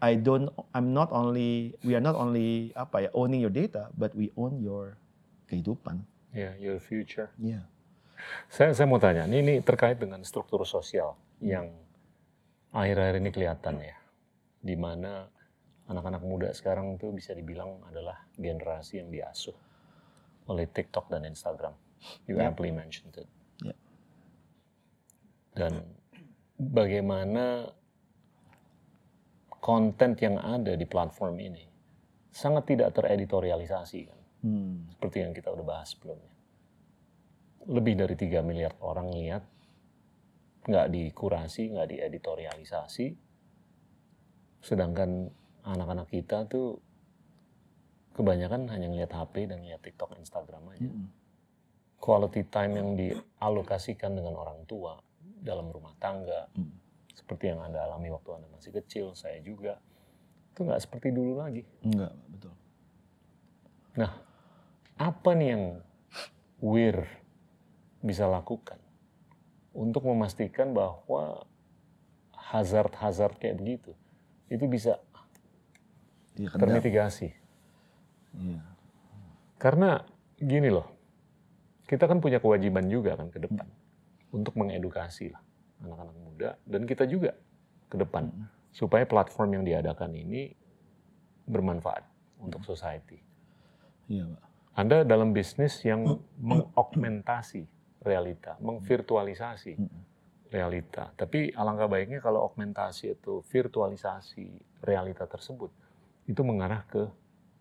I don't I'm not only we are not only apa ya owning your data but we own your kehidupan. Ya, your future. Iya. Saya saya mau tanya, ini, ini terkait dengan struktur sosial yang akhir-akhir ini kelihatan ya, di mana anak-anak muda sekarang tuh bisa dibilang adalah generasi yang diasuh oleh TikTok dan Instagram. You Ya. amply mentioned it. Ya. Dan bagaimana konten yang ada di platform ini sangat tidak tereditorialisasi kan. Hmm. Seperti yang kita udah bahas sebelumnya. Lebih dari 3 miliar orang lihat, nggak dikurasi, nggak dieditorialisasi. Sedangkan anak-anak kita tuh kebanyakan hanya ngeliat HP dan ngeliat TikTok, Instagram aja. Hmm. Quality time yang dialokasikan dengan orang tua dalam rumah tangga, Hmm. seperti yang Anda alami waktu Anda masih kecil, saya juga, itu nggak seperti dulu lagi. Enggak, betul. Nah, apa nih yang WIR bisa lakukan untuk memastikan bahwa hazard-hazard kayak begitu itu bisa termitigasi? Iya. Karena gini loh, kita kan punya kewajiban juga kan ke depan untuk mengedukasi lah anak-anak muda dan kita juga ke depan supaya platform yang diadakan ini bermanfaat untuk society. Iya, Pak. Anda dalam bisnis yang mengaugmentasi realita, mengvirtualisasi realita. Tapi alangkah baiknya kalau augmentasi atau virtualisasi realita tersebut itu mengarah ke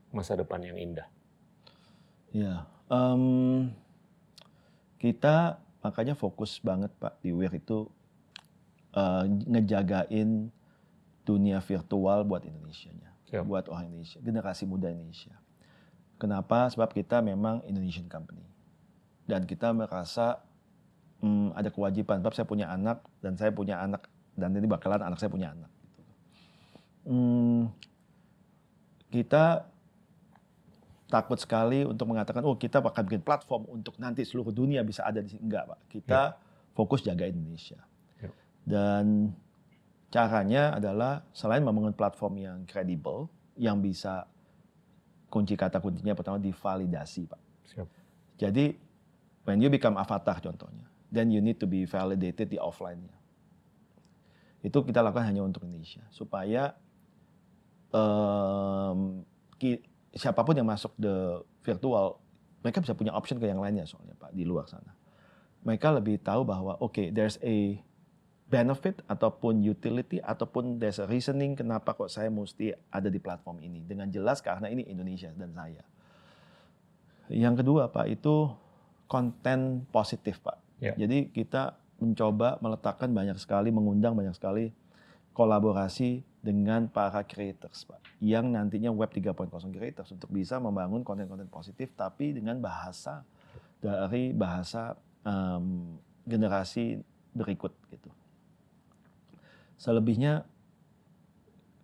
masa depan yang indah. Iya. Em, kita makanya fokus banget Pak di WIR itu eh, ngejagain dunia virtual buat Indonesia-nya, Siap. buat orang Indonesia, generasi muda Indonesia. Kenapa? Sebab kita memang Indonesian company dan kita merasa hmm, ada kewajiban. Sebab saya punya anak dan saya punya anak dan ini bakalan anak saya punya anak. gitu. Hmm, kita takut sekali untuk mengatakan oh kita akan bikin platform untuk nanti seluruh dunia bisa ada di sini enggak pak kita fokus jaga Indonesia Ya. dan caranya adalah selain membangun platform yang kredibel yang bisa kunci kata kuncinya pertama divalidasi pak. Siap. jadi when you become avatar contohnya then you need to be validated di offline-nya. Itu kita lakukan hanya untuk Indonesia supaya em, ki- siapa pun yang masuk the virtual mereka bisa punya option ke yang lainnya soalnya pak di luar sana. Mereka lebih tahu bahwa oke okay, there's a benefit ataupun utility ataupun there's a reasoning kenapa kok saya mesti ada di platform ini dengan jelas karena ini Indonesia dan saya yang kedua pak itu konten positif pak Ya. jadi kita mencoba meletakkan banyak sekali mengundang banyak sekali kolaborasi dengan para creators Pak yang nantinya web 3.0 creators untuk bisa membangun konten-konten positif tapi dengan bahasa dari bahasa em, generasi berikut gitu. Selebihnya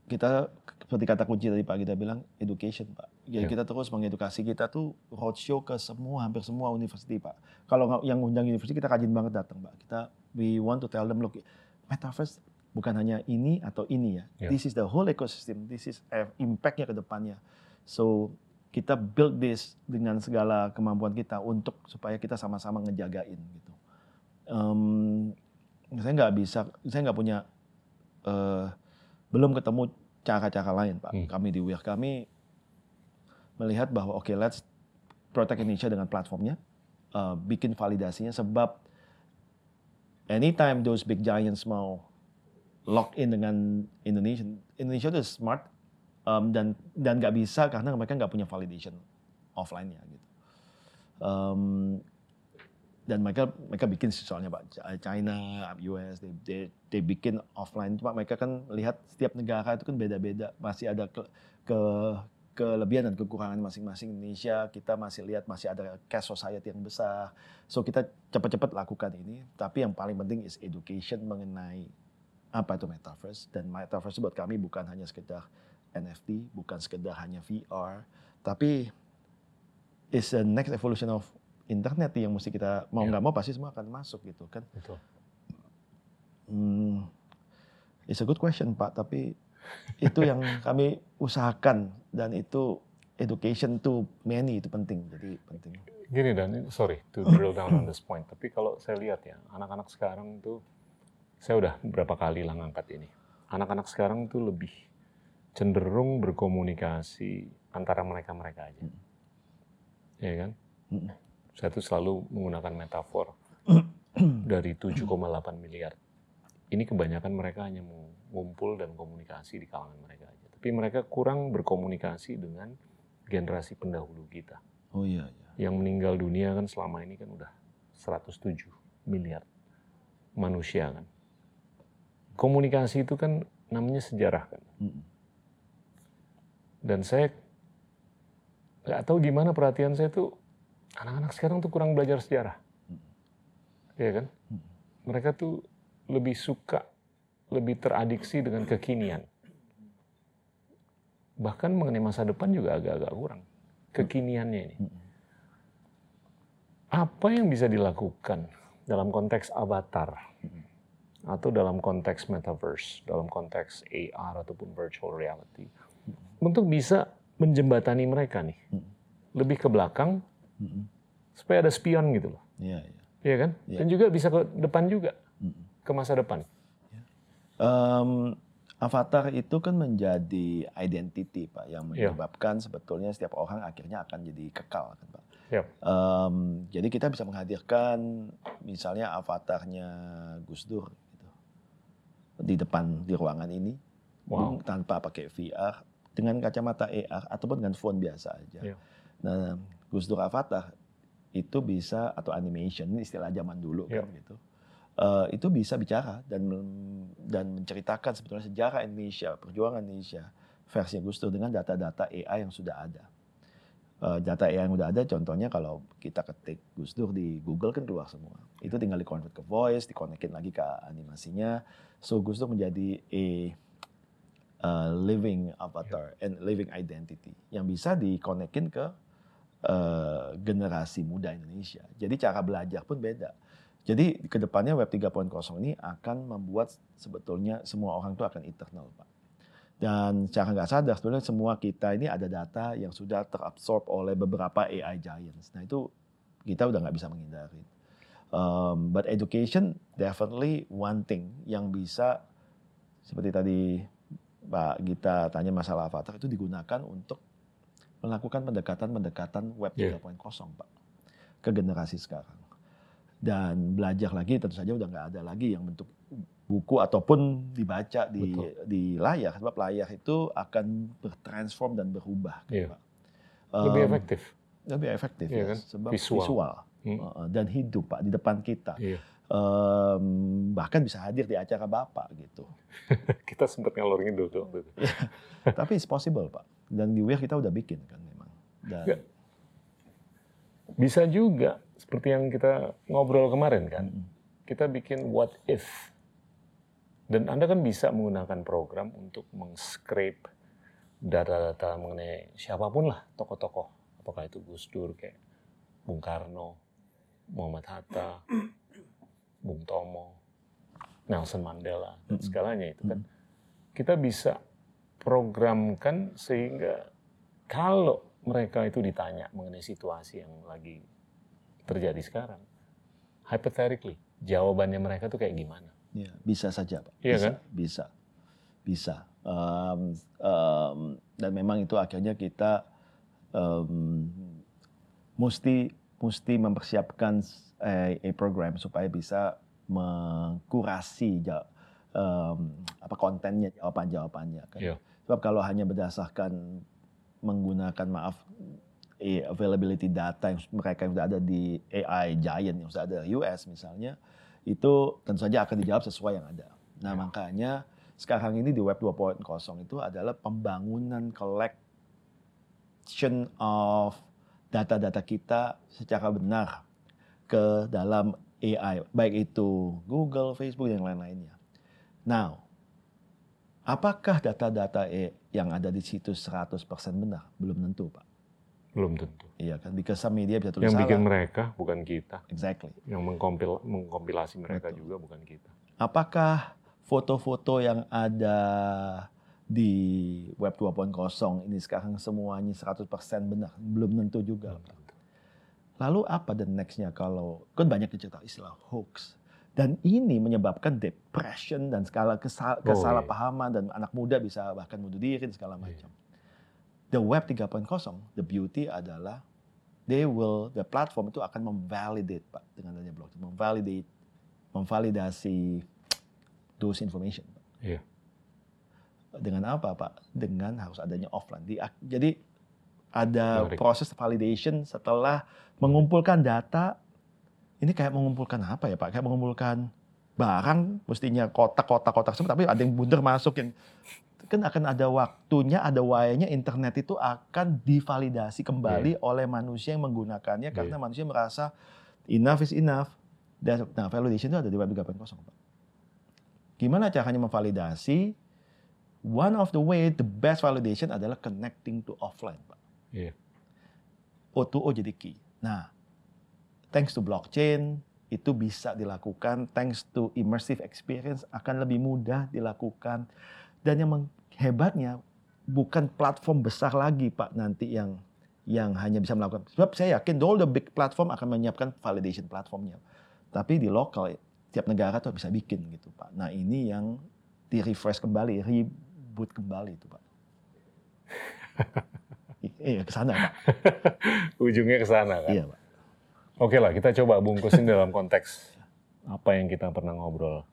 kita seperti kata kunci tadi Pak kita bilang education Pak. Jadi Ya. kita terus mengedukasi kita tuh roadshow ke semua hampir semua university Pak. Kalau yang undang university kita rajin banget datang Pak. Kita we want to tell them look metaverse bukan hanya ini atau ini ya. Ya. This is the whole ecosystem. This is eh, impact-nya ke depannya. So kita build this dengan segala kemampuan kita untuk supaya kita sama-sama ngejagain gitu. Em, saya nggak bisa, saya nggak punya eh, belum ketemu cara-cara lain pak. Hmm. Kami di WIR kami melihat bahwa oke let's protect Indonesia dengan platformnya, eh, bikin validasinya sebab anytime those big giants mau lock in dengan Indonesia, Indonesia itu smart um, dan dan nggak bisa karena mereka nggak punya validation offline-nya gitu. Um, dan mereka mereka bikin soalnya pak China, US, they, they, they bikin offline. Cuma mereka kan lihat setiap negara itu kan beda-beda, masih ada ke, ke kelebihan dan kekurangan masing-masing. Indonesia kita masih lihat masih ada cash society yang besar. So kita cepat-cepat lakukan ini. Tapi yang paling penting is education mengenai apa itu metaverse dan metaverse buat kami bukan hanya sekedar NFT, bukan sekedar hanya VR, tapi is the next evolution of internet yang mesti kita mau Ya. nggak mau pasti semua akan masuk gitu kan. Betul. Hmm, it's a good question Pak, tapi itu yang kami usahakan dan itu education to many itu penting, jadi penting. Gini dan sorry to drill down on this point, tapi kalau saya lihat ya anak-anak sekarang tuh saya udah beberapa kali lah ngangkat ini. Anak-anak sekarang tuh lebih cenderung berkomunikasi antara mereka-mereka aja. Ya kan? Mm. Saya tuh selalu menggunakan metafor dari 7,8 miliar. Ini kebanyakan mereka hanya mau ngumpul dan komunikasi di kalangan mereka aja. Tapi mereka kurang berkomunikasi dengan generasi pendahulu kita. Oh iya, iya. Yang meninggal dunia kan selama ini kan udah 107 miliar manusia kan. Komunikasi itu kan namanya sejarah kan. Dan saya nggak tahu gimana perhatian saya tuh anak-anak sekarang tuh kurang belajar sejarah. Iya kan? Mereka tuh lebih suka, lebih teradiksi dengan kekinian. Bahkan mengenai masa depan juga agak-agak kurang. Kekiniannya ini. Apa yang bisa dilakukan dalam konteks avatar atau dalam konteks metaverse, dalam konteks AR ataupun virtual reality, untuk bisa menjembatani mereka nih, lebih ke belakang Supaya ada spion gitu loh, Iya, iya. iya kan? Iya. Dan juga bisa ke depan juga, ke masa depan. Em, avatar itu kan menjadi identity pak yang Iya. menyebabkan sebetulnya setiap orang akhirnya akan jadi kekal kan pak. Yap. Em, jadi kita bisa menghadirkan misalnya avatarnya Gus Dur gitu, di depan di ruangan ini Wow. tanpa pakai VR dengan kacamata AR ataupun dengan phone biasa aja. Iya. Nah Gus Dur avatar itu bisa atau animation ini istilah zaman dulu Iya. kan gitu. Eh, itu bisa bicara dan dan menceritakan sebetulnya sejarah Indonesia, perjuangan Indonesia versi Gus Dur dengan data-data AI yang sudah ada. Eh, data AI yang sudah ada, contohnya kalau kita ketik Gus Dur di Google kan keluar semua. Itu tinggal di-convert ke voice, dikonekin lagi ke animasinya. So Gus Dur menjadi a uh, living avatar and living identity yang bisa dikonekin ke uh, generasi muda Indonesia. Jadi cara belajar pun beda. Jadi ke depannya Web 3.0 ini akan membuat sebetulnya semua orang itu akan eternal, Pak. Dan secara nggak sadar sebenarnya semua kita ini ada data yang sudah terabsorb oleh beberapa AI giants. Nah itu kita udah nggak bisa menghindari. Um, but education definitely one thing yang bisa seperti tadi Pak Gita tanya masalah avatar itu digunakan untuk melakukan pendekatan-pendekatan Web Iya. 3.0 Pak ke generasi sekarang. Dan belajar lagi tentu saja udah nggak ada lagi yang bentuk buku ataupun dibaca di Betul. di layar sebab layar itu akan bertransform dan berubah kan, Iya. Pak. Lebih Um, efektif. lebih efektif Iya ya, kan? sebab Visual. visual, Hmm. uh, dan hidup Pak di depan kita. Iya. Em, bahkan bisa hadir di acara Bapak gitu. Kita sempat ngalor ngidul tuh waktu itu. Tapi it's possible Pak. Dan di WIR kita udah bikin kan memang. Dan Nggak. Bisa juga seperti yang kita ngobrol kemarin kan. Mm-mm. Kita bikin what if. Dan Anda kan bisa menggunakan program untuk meng-scrape data-data mengenai siapa pun lah tokoh-tokoh. Apakah itu Gus Dur kayak Bung Karno, Muhammad Hatta, Bung Tomo, Nelson Mandela, dan segalanya itu kan. Kita bisa programkan sehingga kalau mereka itu ditanya mengenai situasi yang lagi terjadi sekarang, hypothetically, jawabannya mereka tuh kayak gimana? ya, bisa saja Pak. Iya bisa, kan? Bisa. Bisa. Em, em, dan memang itu akhirnya kita em, mesti mesti mempersiapkan eh, a program supaya bisa mengkurasi em, apa kontennya jawaban-jawabannya kan. Iya. Sebab kalau hanya berdasarkan menggunakan maaf availability data yang mereka yang sudah ada di AI giant yang sudah ada di US misalnya itu tentu saja akan dijawab sesuai yang ada. Nah Ya. makanya sekarang ini di Web 2.0 itu adalah pembangunan collection of data-data kita secara benar ke dalam AI, baik itu Google, Facebook, dan lain-lainnya. Now, apakah data-data E yang ada di situ 100% benar? Belum tentu, Pak. Belum tentu. Iya kan, because some media bisa tulis Yang salah. bikin mereka bukan kita, Exactly. yang mengkompil, mengkompilasi mereka Betul. juga bukan kita. Apakah foto-foto yang ada di Web 2.0 ini sekarang semuanya 100% benar? Belum tentu juga. Belum Pak. tentu. Lalu apa the next-nya kalau kan banyak cerita istilah hoax dan ini menyebabkan depression dan skala kesal- kesalahpahaman dan anak muda bisa bahkan bunuh diri dan segala Iya. macam. The web 3.0, the beauty adalah they will the platform itu akan memvalidate Pak dengan adanya blockchain, memvalidate memvalidasi those information. Pak. Iya. Dengan apa Pak? Dengan harus adanya offline. Di, jadi ada Menarik. proses validation setelah mengumpulkan data. Ini kayak mengumpulkan apa ya Pak? Kayak mengumpulkan barang, mestinya kotak-kotak-kotak semua, tapi ada yang bundar masuk yang kan akan ada waktunya, ada wayanya internet itu akan divalidasi kembali oleh manusia yang menggunakannya karena manusia merasa enough is enough. Dan, nah, validation itu ada di Web 3.0, Pak. Gimana caranya memvalidasi? One of the way, the best validation adalah connecting to offline, Pak. Iya. O2O jadi key. Nah, thanks to blockchain, itu bisa dilakukan. Thanks to immersive experience, akan lebih mudah dilakukan. Dan yang hebatnya, bukan platform besar lagi, Pak, nanti yang yang hanya bisa melakukan. Sebab saya yakin all the big platform akan menyiapkan validation platformnya. Tapi di lokal, tiap negara tuh bisa bikin gitu, Pak. Nah, ini yang di refresh kembali, reboot kembali itu, Pak. Iya, ke sana, Pak. Ujungnya ke sana kan. Iya, Pak. Oke lah, kita coba bungkusin dalam konteks apa yang kita pernah ngobrol.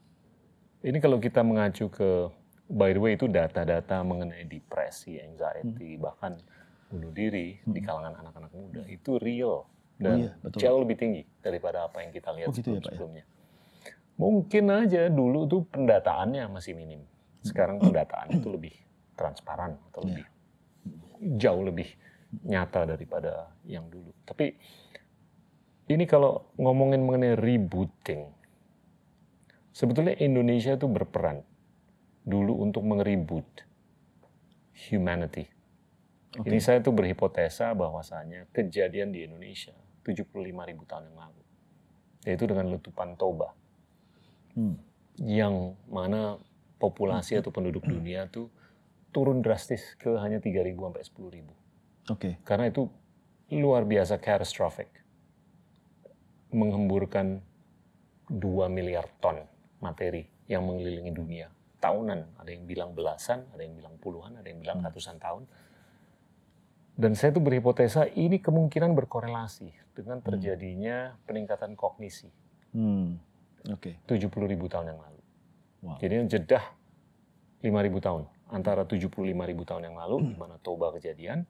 Ini kalau kita mengacu ke, by the way itu data-data mengenai depresi, anxiety, bahkan bunuh diri di kalangan anak-anak muda itu real dan iya, betul. jauh lebih tinggi daripada apa yang kita lihat Oh, gitu ya, Pak, ya? sebelum-sebelumnya. Mungkin aja dulu tuh pendataannya masih minim. Sekarang pendataan itu lebih transparan atau Iya. lebih jauh lebih nyata daripada yang dulu. Tapi ini kalau ngomongin mengenai rebooting, sebetulnya Indonesia itu berperan dulu untuk mengeribut humanity. Oke. Ini saya tuh berhipotesa bahwasanya kejadian di Indonesia 75 ribu tahun yang lalu, yaitu dengan letupan Toba, Hmm. yang mana populasi atau penduduk dunia tuh turun drastis ke hanya 3.000 sampai 10.000 Oke. karena itu luar biasa catastrophic. Menghemburkan 2 miliar ton materi yang mengelilingi dunia. Tahunan, ada yang bilang belasan, ada yang bilang puluhan, ada yang bilang ratusan tahun. Dan saya tuh berhipotesa ini kemungkinan berkorelasi dengan terjadinya peningkatan kognisi Hmm. Oke. 70 ribu tahun yang lalu. Wow. Jadi jedah 5 ribu tahun. Antara 75 ribu tahun yang lalu, di mana Toba kejadian,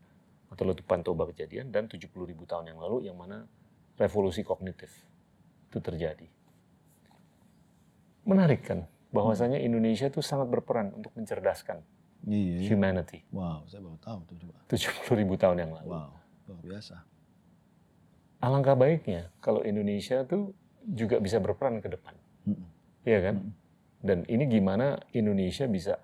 atau letupan Toba kejadian, dan 70 ribu tahun yang lalu, yang mana revolusi kognitif itu terjadi. Menarik kan, bahwasanya Indonesia itu sangat berperan untuk mencerdaskan Iya. iya. humanity Wow, saya baru tahu juga. 70 ribu tahun yang lalu. Wow, luar biasa. Alangkah baiknya kalau Indonesia tuh juga bisa berperan ke depan. Mm-mm. Iya kan? Dan ini gimana Indonesia bisa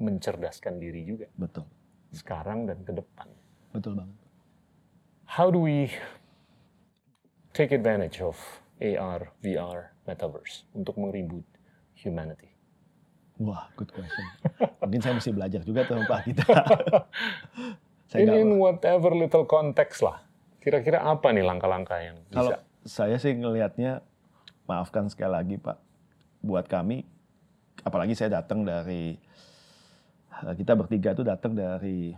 mencerdaskan diri juga Betul, sekarang dan ke depan. betul banget. How do we take advantage of AR, VR, metaverse untuk meribut humanity? Wah, good question. Mungkin saya mesti belajar juga tuh Pak kita. saya In, in whatever little context lah. Kira-kira apa nih langkah-langkah yang Kalau bisa? saya sih ngelihatnya, maafkan sekali lagi Pak, buat kami, apalagi saya datang dari, eh, kita bertiga itu datang dari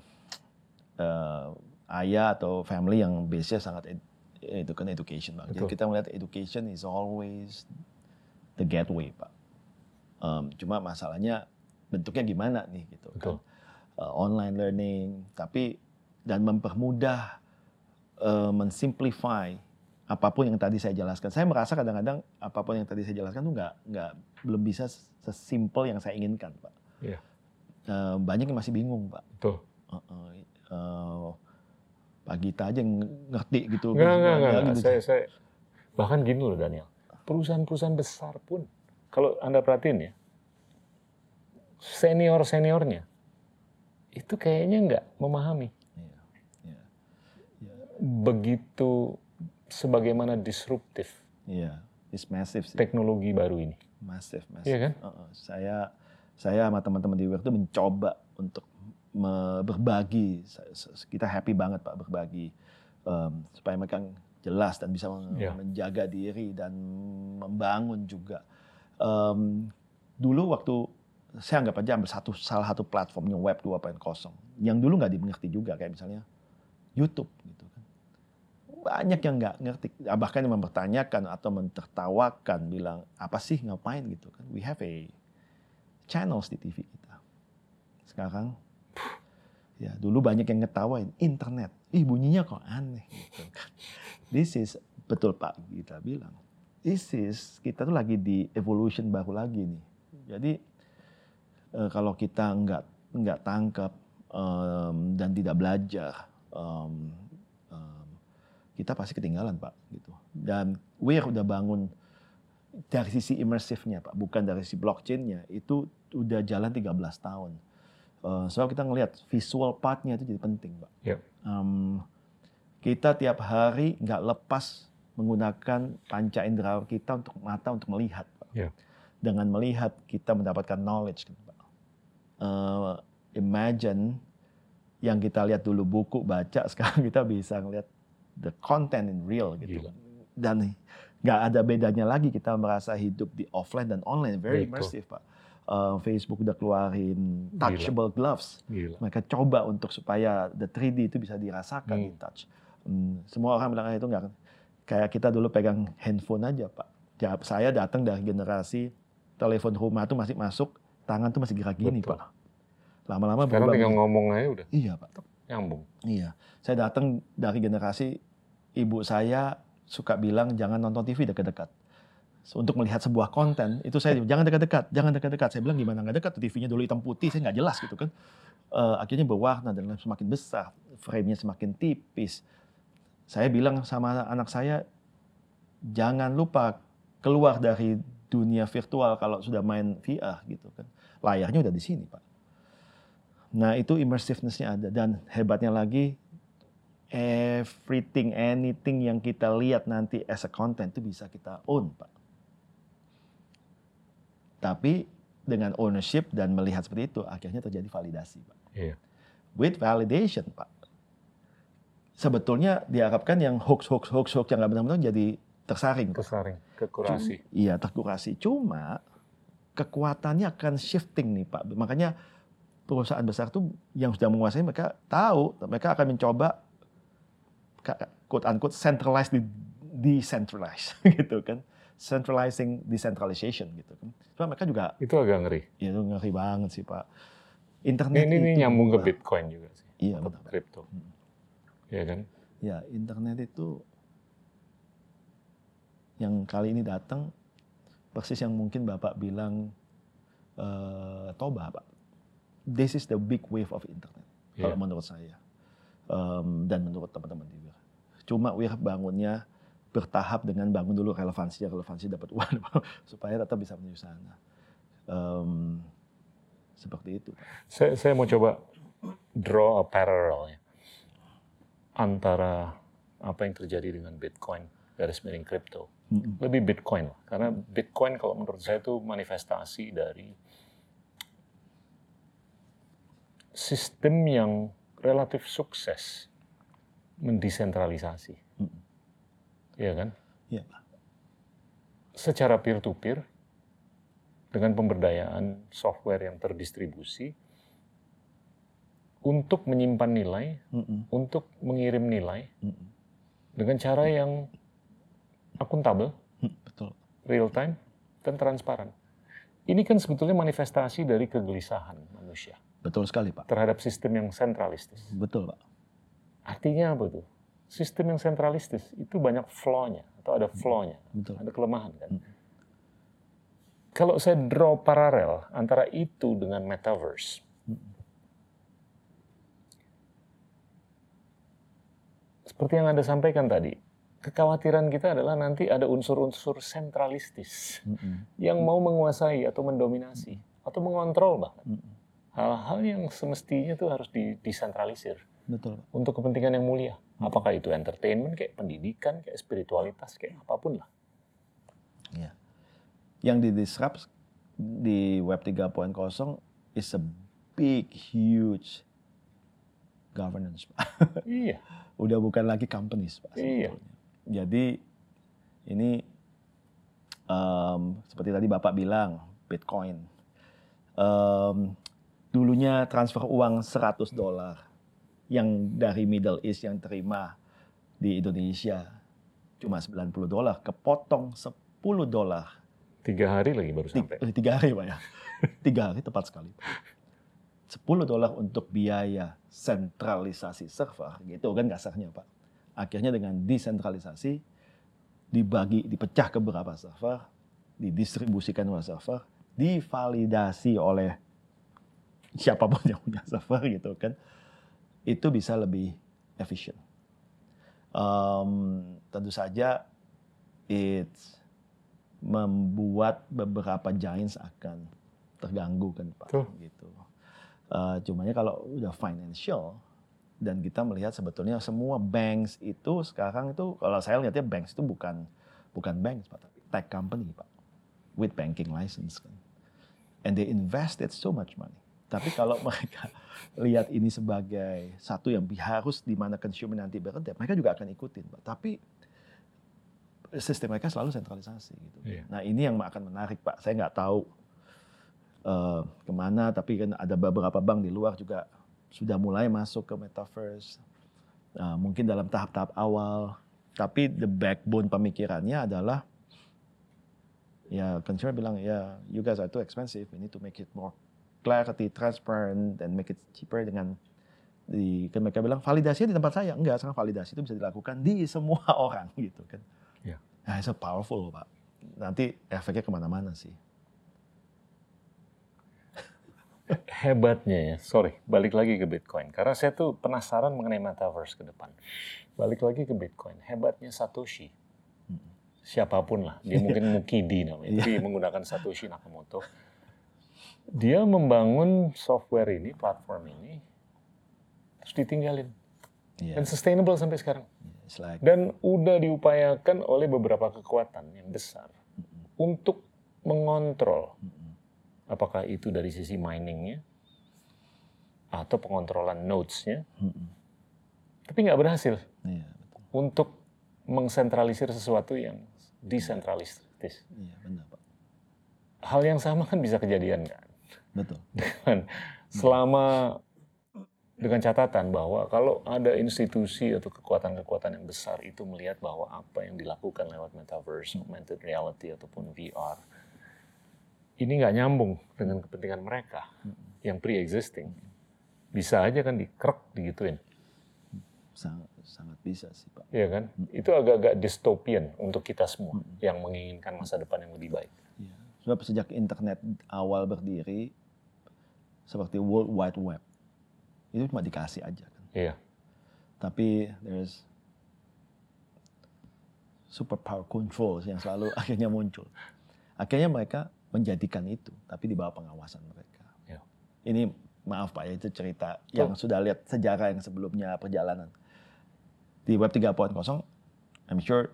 eh, ayah atau family yang base-nya sangat itu kan education Pak. Jadi Betul. kita melihat education is always the gateway Pak. Em, cuma masalahnya bentuknya gimana nih gitu kan. Betul. Eh, online learning, tapi dan mempermudah eh, mensimplify apa pun yang tadi saya jelaskan. Saya merasa kadang-kadang apa pun yang tadi saya jelaskan tuh nggak nggak belum bisa sesimpel yang saya inginkan, Pak. Iya. Eh, banyak yang masih bingung, Pak. Tuh. Eh, eh, eh, Pak Gita aja yang ngerti gitu. Enggak, enggak, Ya, enggak. gitu. Saya, saya, bahkan gini loh Daniel. Perusahaan-perusahaan besar pun, kalau Anda perhatiin ya, senior-seniornya, itu kayaknya nggak memahami. Iya, iya. Begitu sebagaimana disruptif Iya, it's massive sih. teknologi baru ini. Massive, massive. Iya kan? Heeh. saya saya sama teman-teman di Wear itu mencoba untuk berbagi. Kita happy banget Pak berbagi em, supaya mereka jelas dan bisa Iya. menjaga diri dan membangun juga. Em, dulu waktu saya anggap aja ambil satu salah satu platformnya Web 2.0 yang dulu nggak dimengerti juga kayak misalnya YouTube gitu kan. Banyak yang nggak ngerti, bahkan yang mempertanyakan atau mentertawakan bilang apa sih ngapain gitu kan. We have a channels di TV kita. Sekarang ya dulu banyak yang ngetawain internet. Ih bunyinya kok aneh. Gitu kan. This is betul Pak kita bilang. This is kita tuh lagi di evolution baru lagi nih. Jadi eh, kalau kita nggak nggak tangkap um, dan tidak belajar, um, um, kita pasti ketinggalan pak gitu. Dan Weir udah bangun dari sisi imersifnya pak, bukan dari sisi blockchainnya itu udah jalan 13 tahun. Uh, so kita ngelihat visual partnya itu jadi penting pak. Yep. Um, kita tiap hari nggak lepas menggunakan panca indera kita untuk mata untuk melihat pak. Yeah. Dengan melihat kita mendapatkan knowledge gitu, pak. Uh, imagine yang kita lihat dulu buku baca sekarang kita bisa ngelihat the content in real gitu Gila. dan nggak ada bedanya lagi kita merasa hidup di offline dan online very Betul. immersive pak Uh, Facebook udah keluarin touchable gloves Gila. mereka coba untuk supaya the 3D itu bisa dirasakan Hmm. di touch Hmm, semua orang bilang "Ah, itu nggak kayak kita dulu pegang handphone aja pak Ya, saya datang dari generasi telepon rumah tuh masih masuk tangan tuh masih gerak gini Betul. pak lama-lama Sekarang berubah tinggal ngomong aja udah iya pak nyambung. Iya, saya datang dari generasi ibu saya suka bilang jangan nonton TV dekat-dekat. Untuk melihat sebuah konten itu saya jangan dekat-dekat, jangan dekat-dekat. Saya bilang gimana nggak dekat? TV-nya dulu hitam putih, saya nggak jelas gitu kan. Eh, akhirnya berwarna dan semakin besar, frame-nya semakin tipis. Saya bilang sama anak saya jangan lupa keluar dari dunia virtual kalau sudah main VR gitu kan. Layarnya udah di sini pak. Nah itu immersiveness-nya ada dan hebatnya lagi everything, anything yang kita lihat nanti as a content itu bisa kita own pak. Tapi dengan ownership dan melihat seperti itu akhirnya terjadi validasi pak. Iya. With validation pak. Sebetulnya diharapkan yang hoax hoax hoax hoax yang nggak benar-benar jadi tersaring. Pak. Kesaring, kekurasi. Iya terkurasi. Cuma kekuatannya akan shifting nih Pak. Makanya perusahaan besar tuh yang sudah menguasai mereka tahu mereka akan mencoba quote unquote centralized di decentralized gitu kan. Centralizing decentralization gitu kan. Cuma mereka juga Itu agak ngeri. ya itu ngeri banget sih Pak. Internet ini, ini itu nyambung ke. Bitcoin juga sih. Iya benar. Kripto. Iya kan? Ya, internet itu yang kali ini datang persis yang mungkin Bapak bilang eh toba, Pak. This is the big wave of internet kalau Iya. menurut saya. Em, dan menurut teman-teman juga. Cuma wir bangunnya bertahap dengan bangun dulu relevansi, relevansi dapat uang supaya tetap bisa menuju sana. Em, seperti itu. Saya, saya mau coba draw a parallel ya. antara apa yang terjadi dengan Bitcoin garis miring kripto. Lebih Bitcoin lah, karena Bitcoin kalau menurut saya itu manifestasi dari sistem yang relatif sukses mendesentralisasi. Mm. Iya kan? Iya, Pak. Secara peer-to-peer, dengan pemberdayaan software yang terdistribusi, untuk menyimpan nilai, Mm-mm. untuk mengirim nilai Mm-mm. dengan cara yang akuntabel, Mm, Betul. real time, dan transparan. Ini kan sebetulnya manifestasi dari kegelisahan manusia Betul sekali, Pak. terhadap sistem yang sentralistis. Betul, Pak. Artinya apa tuh? Sistem yang sentralistis itu banyak flaw-nya atau ada flaw-nya, Betul. ada kelemahan kan. Hmm. Kalau saya draw paralel antara itu dengan metaverse, seperti yang anda sampaikan tadi, kekhawatiran kita adalah nanti ada unsur-unsur sentralistis yang mau menguasai atau mendominasi atau mengontrol bahkan. Hal-hal yang semestinya itu harus di- disentralisir Betul, untuk kepentingan yang mulia. Apakah itu entertainment, kayak pendidikan, kayak spiritualitas, kayak apa pun lah. Iya. Yang di disrupt di Web 3.0 is a big, huge governance, Pak. Iya, Udah bukan lagi companies, Pak. Iya. sebetulnya. Jadi ini em, seperti tadi Bapak bilang, Bitcoin. Em, dulunya transfer uang 100 dolar yang dari Middle East yang terima di Indonesia cuma 90 dolar, kepotong 10 dolar tiga hari lagi baru sampai. eh, tiga hari pak ya tiga hari tepat sekali Pak. 10 dolar untuk biaya sentralisasi server, gitu kan kasarnya Pak. Akhirnya dengan desentralisasi, dibagi, dipecah ke beberapa server, didistribusikan oleh server, divalidasi oleh siapa pun yang punya server gitu kan, itu bisa lebih efisien. Um, tentu saja, it membuat beberapa giants akan terganggu kan Pak. Tuh. Gitu. Uh, cumanya kalau udah financial dan kita melihat sebetulnya semua banks itu sekarang itu kalau saya lihatnya banks itu bukan bukan banks Pak, tapi tech company Pak with banking license kan. And they invested so much money. Tapi kalau mereka lihat ini sebagai satu yang harus di mana consumer nanti beredar, mereka juga akan ikutin Pak. Tapi sistem mereka selalu sentralisasi gitu. Iya. Nah ini yang akan menarik Pak. Saya nggak tahu eh, ke mana, tapi kan ada beberapa bank di luar juga sudah mulai masuk ke metaverse. Nah, mungkin dalam tahap-tahap awal, tapi the backbone pemikirannya adalah ya consumer bilang ya you guys are too expensive, we need to make it more clarity, transparent, and make it cheaper dengan di kan mereka bilang validasi di tempat saya enggak sekarang validasi itu bisa dilakukan di semua orang gitu kan Ya. nah itu powerful pak nanti efeknya ke mana-mana sih hebatnya ya, sorry, balik lagi ke Bitcoin. Karena saya tuh penasaran mengenai metaverse ke depan. Balik lagi ke Bitcoin, hebatnya Satoshi. Siapa pun lah, dia mungkin Mukidi namanya, tapi menggunakan Satoshi Nakamoto. Dia membangun software ini, platform ini, terus ditinggalin. Iya. Dan sustainable sampai sekarang. It's like Dan udah diupayakan oleh beberapa kekuatan yang besar untuk mengontrol apakah itu dari sisi miningnya atau pengontrolan nodes-nya, tapi nggak berhasil iya betul untuk mengsentralisir sesuatu yang desentralistis. iya benar pak Hal yang sama kan bisa kejadian kan? Betul. Dengan selama dengan catatan bahwa kalau ada institusi atau kekuatan-kekuatan yang besar itu melihat bahwa apa yang dilakukan lewat metaverse, augmented reality ataupun VR ini nggak nyambung dengan kepentingan mereka yang pre-existing, bisa aja kan dikrek digituin, sangat sangat bisa sih pak. Ya kan? Itu agak-agak dystopian untuk kita semua yang menginginkan masa depan yang lebih baik. Iya. Sebab sejak internet awal berdiri seperti World Wide Web itu cuma dikasih aja kan. Iya, Tapi there's super power control yang selalu akhirnya muncul. Akhirnya mereka menjadikan itu, tapi di bawah pengawasan mereka. Ya. Ini maaf Pak ya itu cerita yang sudah lihat sejarah yang sebelumnya perjalanan. Di Web 3.0, I'm sure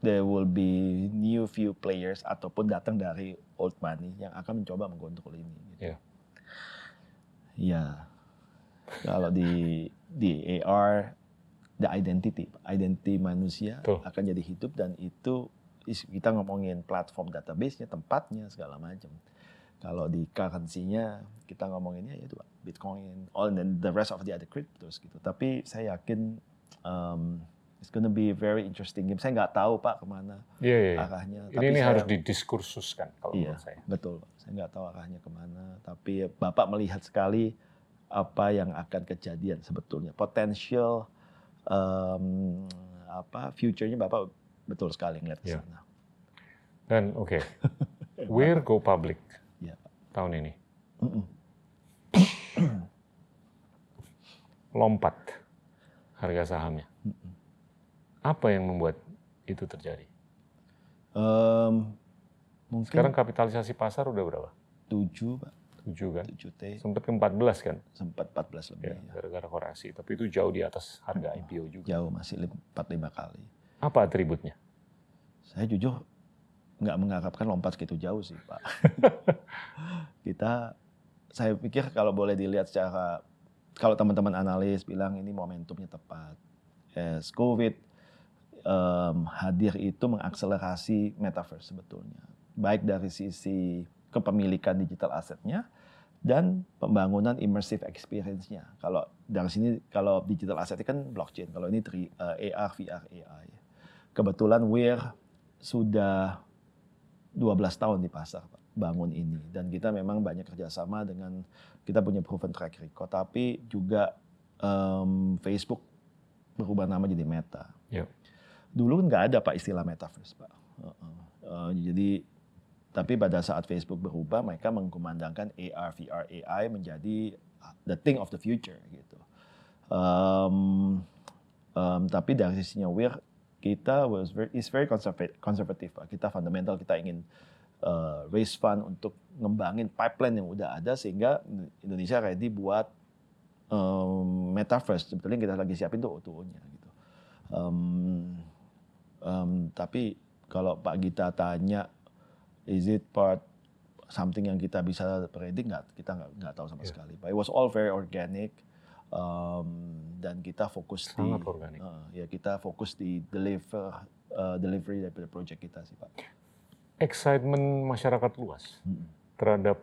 there will be new few players ataupun datang dari old money yang akan mencoba mengkontrol ini. Gitu. Iya. Ya, kalau di di AR the identity, identity manusia Betul. akan jadi hidup dan itu kita ngomongin platform database-nya, tempatnya segala macam. Kalau di currency-nya kita ngomonginnya ya itu Bitcoin, all and then the rest of the other cryptos gitu. Tapi saya yakin um, it's gonna be a very interesting game. Saya nggak tahu Pak ke mana iya, iya. iya. arahnya. Ini, ini saya- harus didiskursuskan kalau Iya, menurut saya. betul. Pak. Saya nggak tahu arahnya ke mana, tapi Bapak melihat sekali apa yang akan kejadian sebetulnya. Potensial em, apa future-nya Bapak betul sekali ngeliat ke Iya. sana. Dan oke, we're go public Pak. tahun ini. Mm-mm. Lompat harga sahamnya. Apa yang membuat itu terjadi? Em, mungkin Sekarang kapitalisasi pasar udah berapa? 7 Pak, 7 kan? 7 T Sempat ke 14 kan? sempat 14 lebih. Ya, ya. gara-gara koreksi. Tapi itu jauh di atas harga IPO juga. Jauh masih 4-5 kali. Apa atributnya? Saya jujur nggak mengharapkan lompat segitu jauh sih Pak. Kita, saya pikir kalau boleh dilihat secara, kalau teman-teman analis bilang ini momentumnya tepat. Yes, COVID em, hadir itu mengakselerasi metaverse sebetulnya. Baik dari sisi kepemilikan digital asetnya dan pembangunan immersive experience-nya. Kalau dari sini, kalau digital asetnya kan blockchain, kalau ini tri- eh, AR, VR, AI. Kebetulan Weir sudah 12 tahun di pasar, bangun ini dan kita memang banyak kerjasama dengan kita punya proven track record tapi juga um, Facebook berubah nama jadi Meta. Yep. Dulu nggak ada pak istilah metaverse pak. Uh, uh, uh, jadi tapi pada saat Facebook berubah mereka mengkumandangkan AR, VR, AI menjadi the thing of the future gitu. Um, um, tapi dari sisinya Weir kita was very, is very conservative, conservative pak. Kita fundamental kita ingin uh, raise fund untuk ngembangin pipeline yang udah ada sehingga Indonesia ready buat um, metaverse. Sebetulnya kita lagi siapin tuh O2O-nya gitu. Um, um, tapi kalau Pak Gita tanya, is it part something yang kita bisa predik nggak? Kita nggak nggak tahu sama yeah. sekali. But it was all very organic. Um, dan kita fokus Sangat di organik. Uh, ya kita fokus di deliver uh, delivery dari project kita sih pak excitement masyarakat luas terhadap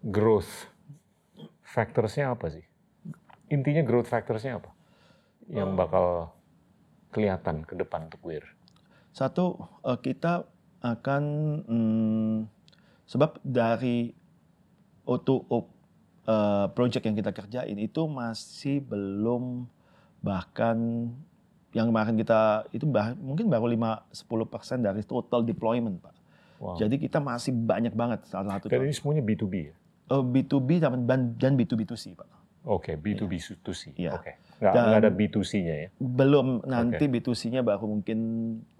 growth factorsnya apa sih? Intinya growth factorsnya apa? Yang bakal kelihatan ke depan untuk WIR? Satu, uh, kita akan hmm, sebab dari O2O uh, project yang kita kerjain itu masih belum bahkan yang kemarin kita itu bah, mungkin baru 5-10% dari total deployment Pak. Wow. Jadi kita masih banyak banget salah satu. Dan ini semuanya B2B ya? Uh, B2B dan, dan B2B2C Pak. Oke, okay, B2B2C. Iya. Oke. Okay. Nggak, nggak ada B2C-nya ya? Belum, nanti okay. B2C-nya baru mungkin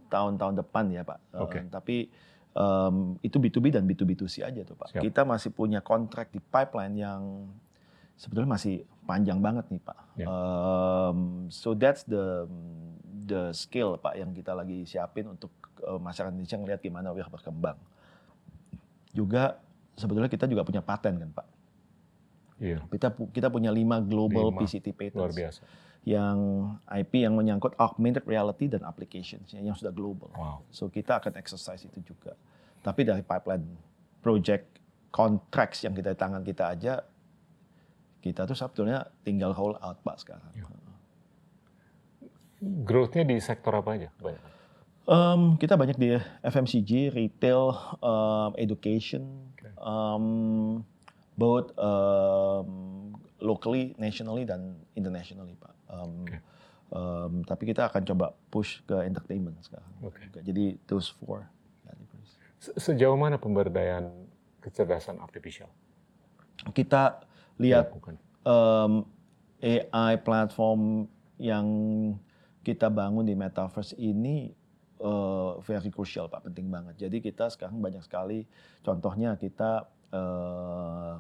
tahun-tahun depan ya Pak. Oke. Okay. Uh, tapi um, itu B2B dan B2B2C aja tuh Pak. Siap. Kita masih punya kontrak di pipeline yang sebetulnya masih panjang banget nih Pak. Yeah. Um, so that's the the skill Pak yang kita lagi siapin untuk uh, masyarakat Indonesia ngelihat gimana WIR berkembang. Juga sebetulnya kita juga punya paten kan Pak. Iya. Kita kita punya lima global Lima. PCT patents Luar biasa. yang IP yang menyangkut augmented reality dan applications yang sudah global. Wow. So kita akan exercise itu juga. Tapi dari pipeline project contracts yang kita di tangan kita aja kita tuh sebetulnya tinggal roll out Pak sekarang. Ya. Growth-nya di sektor apa aja? Banyak. Um, kita banyak di FMCG, retail, um, education, um, both um, locally, nationally dan internationally, Pak. Um, Okay. um, tapi kita akan coba push ke entertainment sekarang. Juga. Jadi those four. Sejauh mana pemberdayaan kecerdasan artifisial? Kita lihat um, AI platform yang kita bangun di metaverse ini uh, very crucial pak penting banget jadi kita sekarang banyak sekali contohnya kita uh,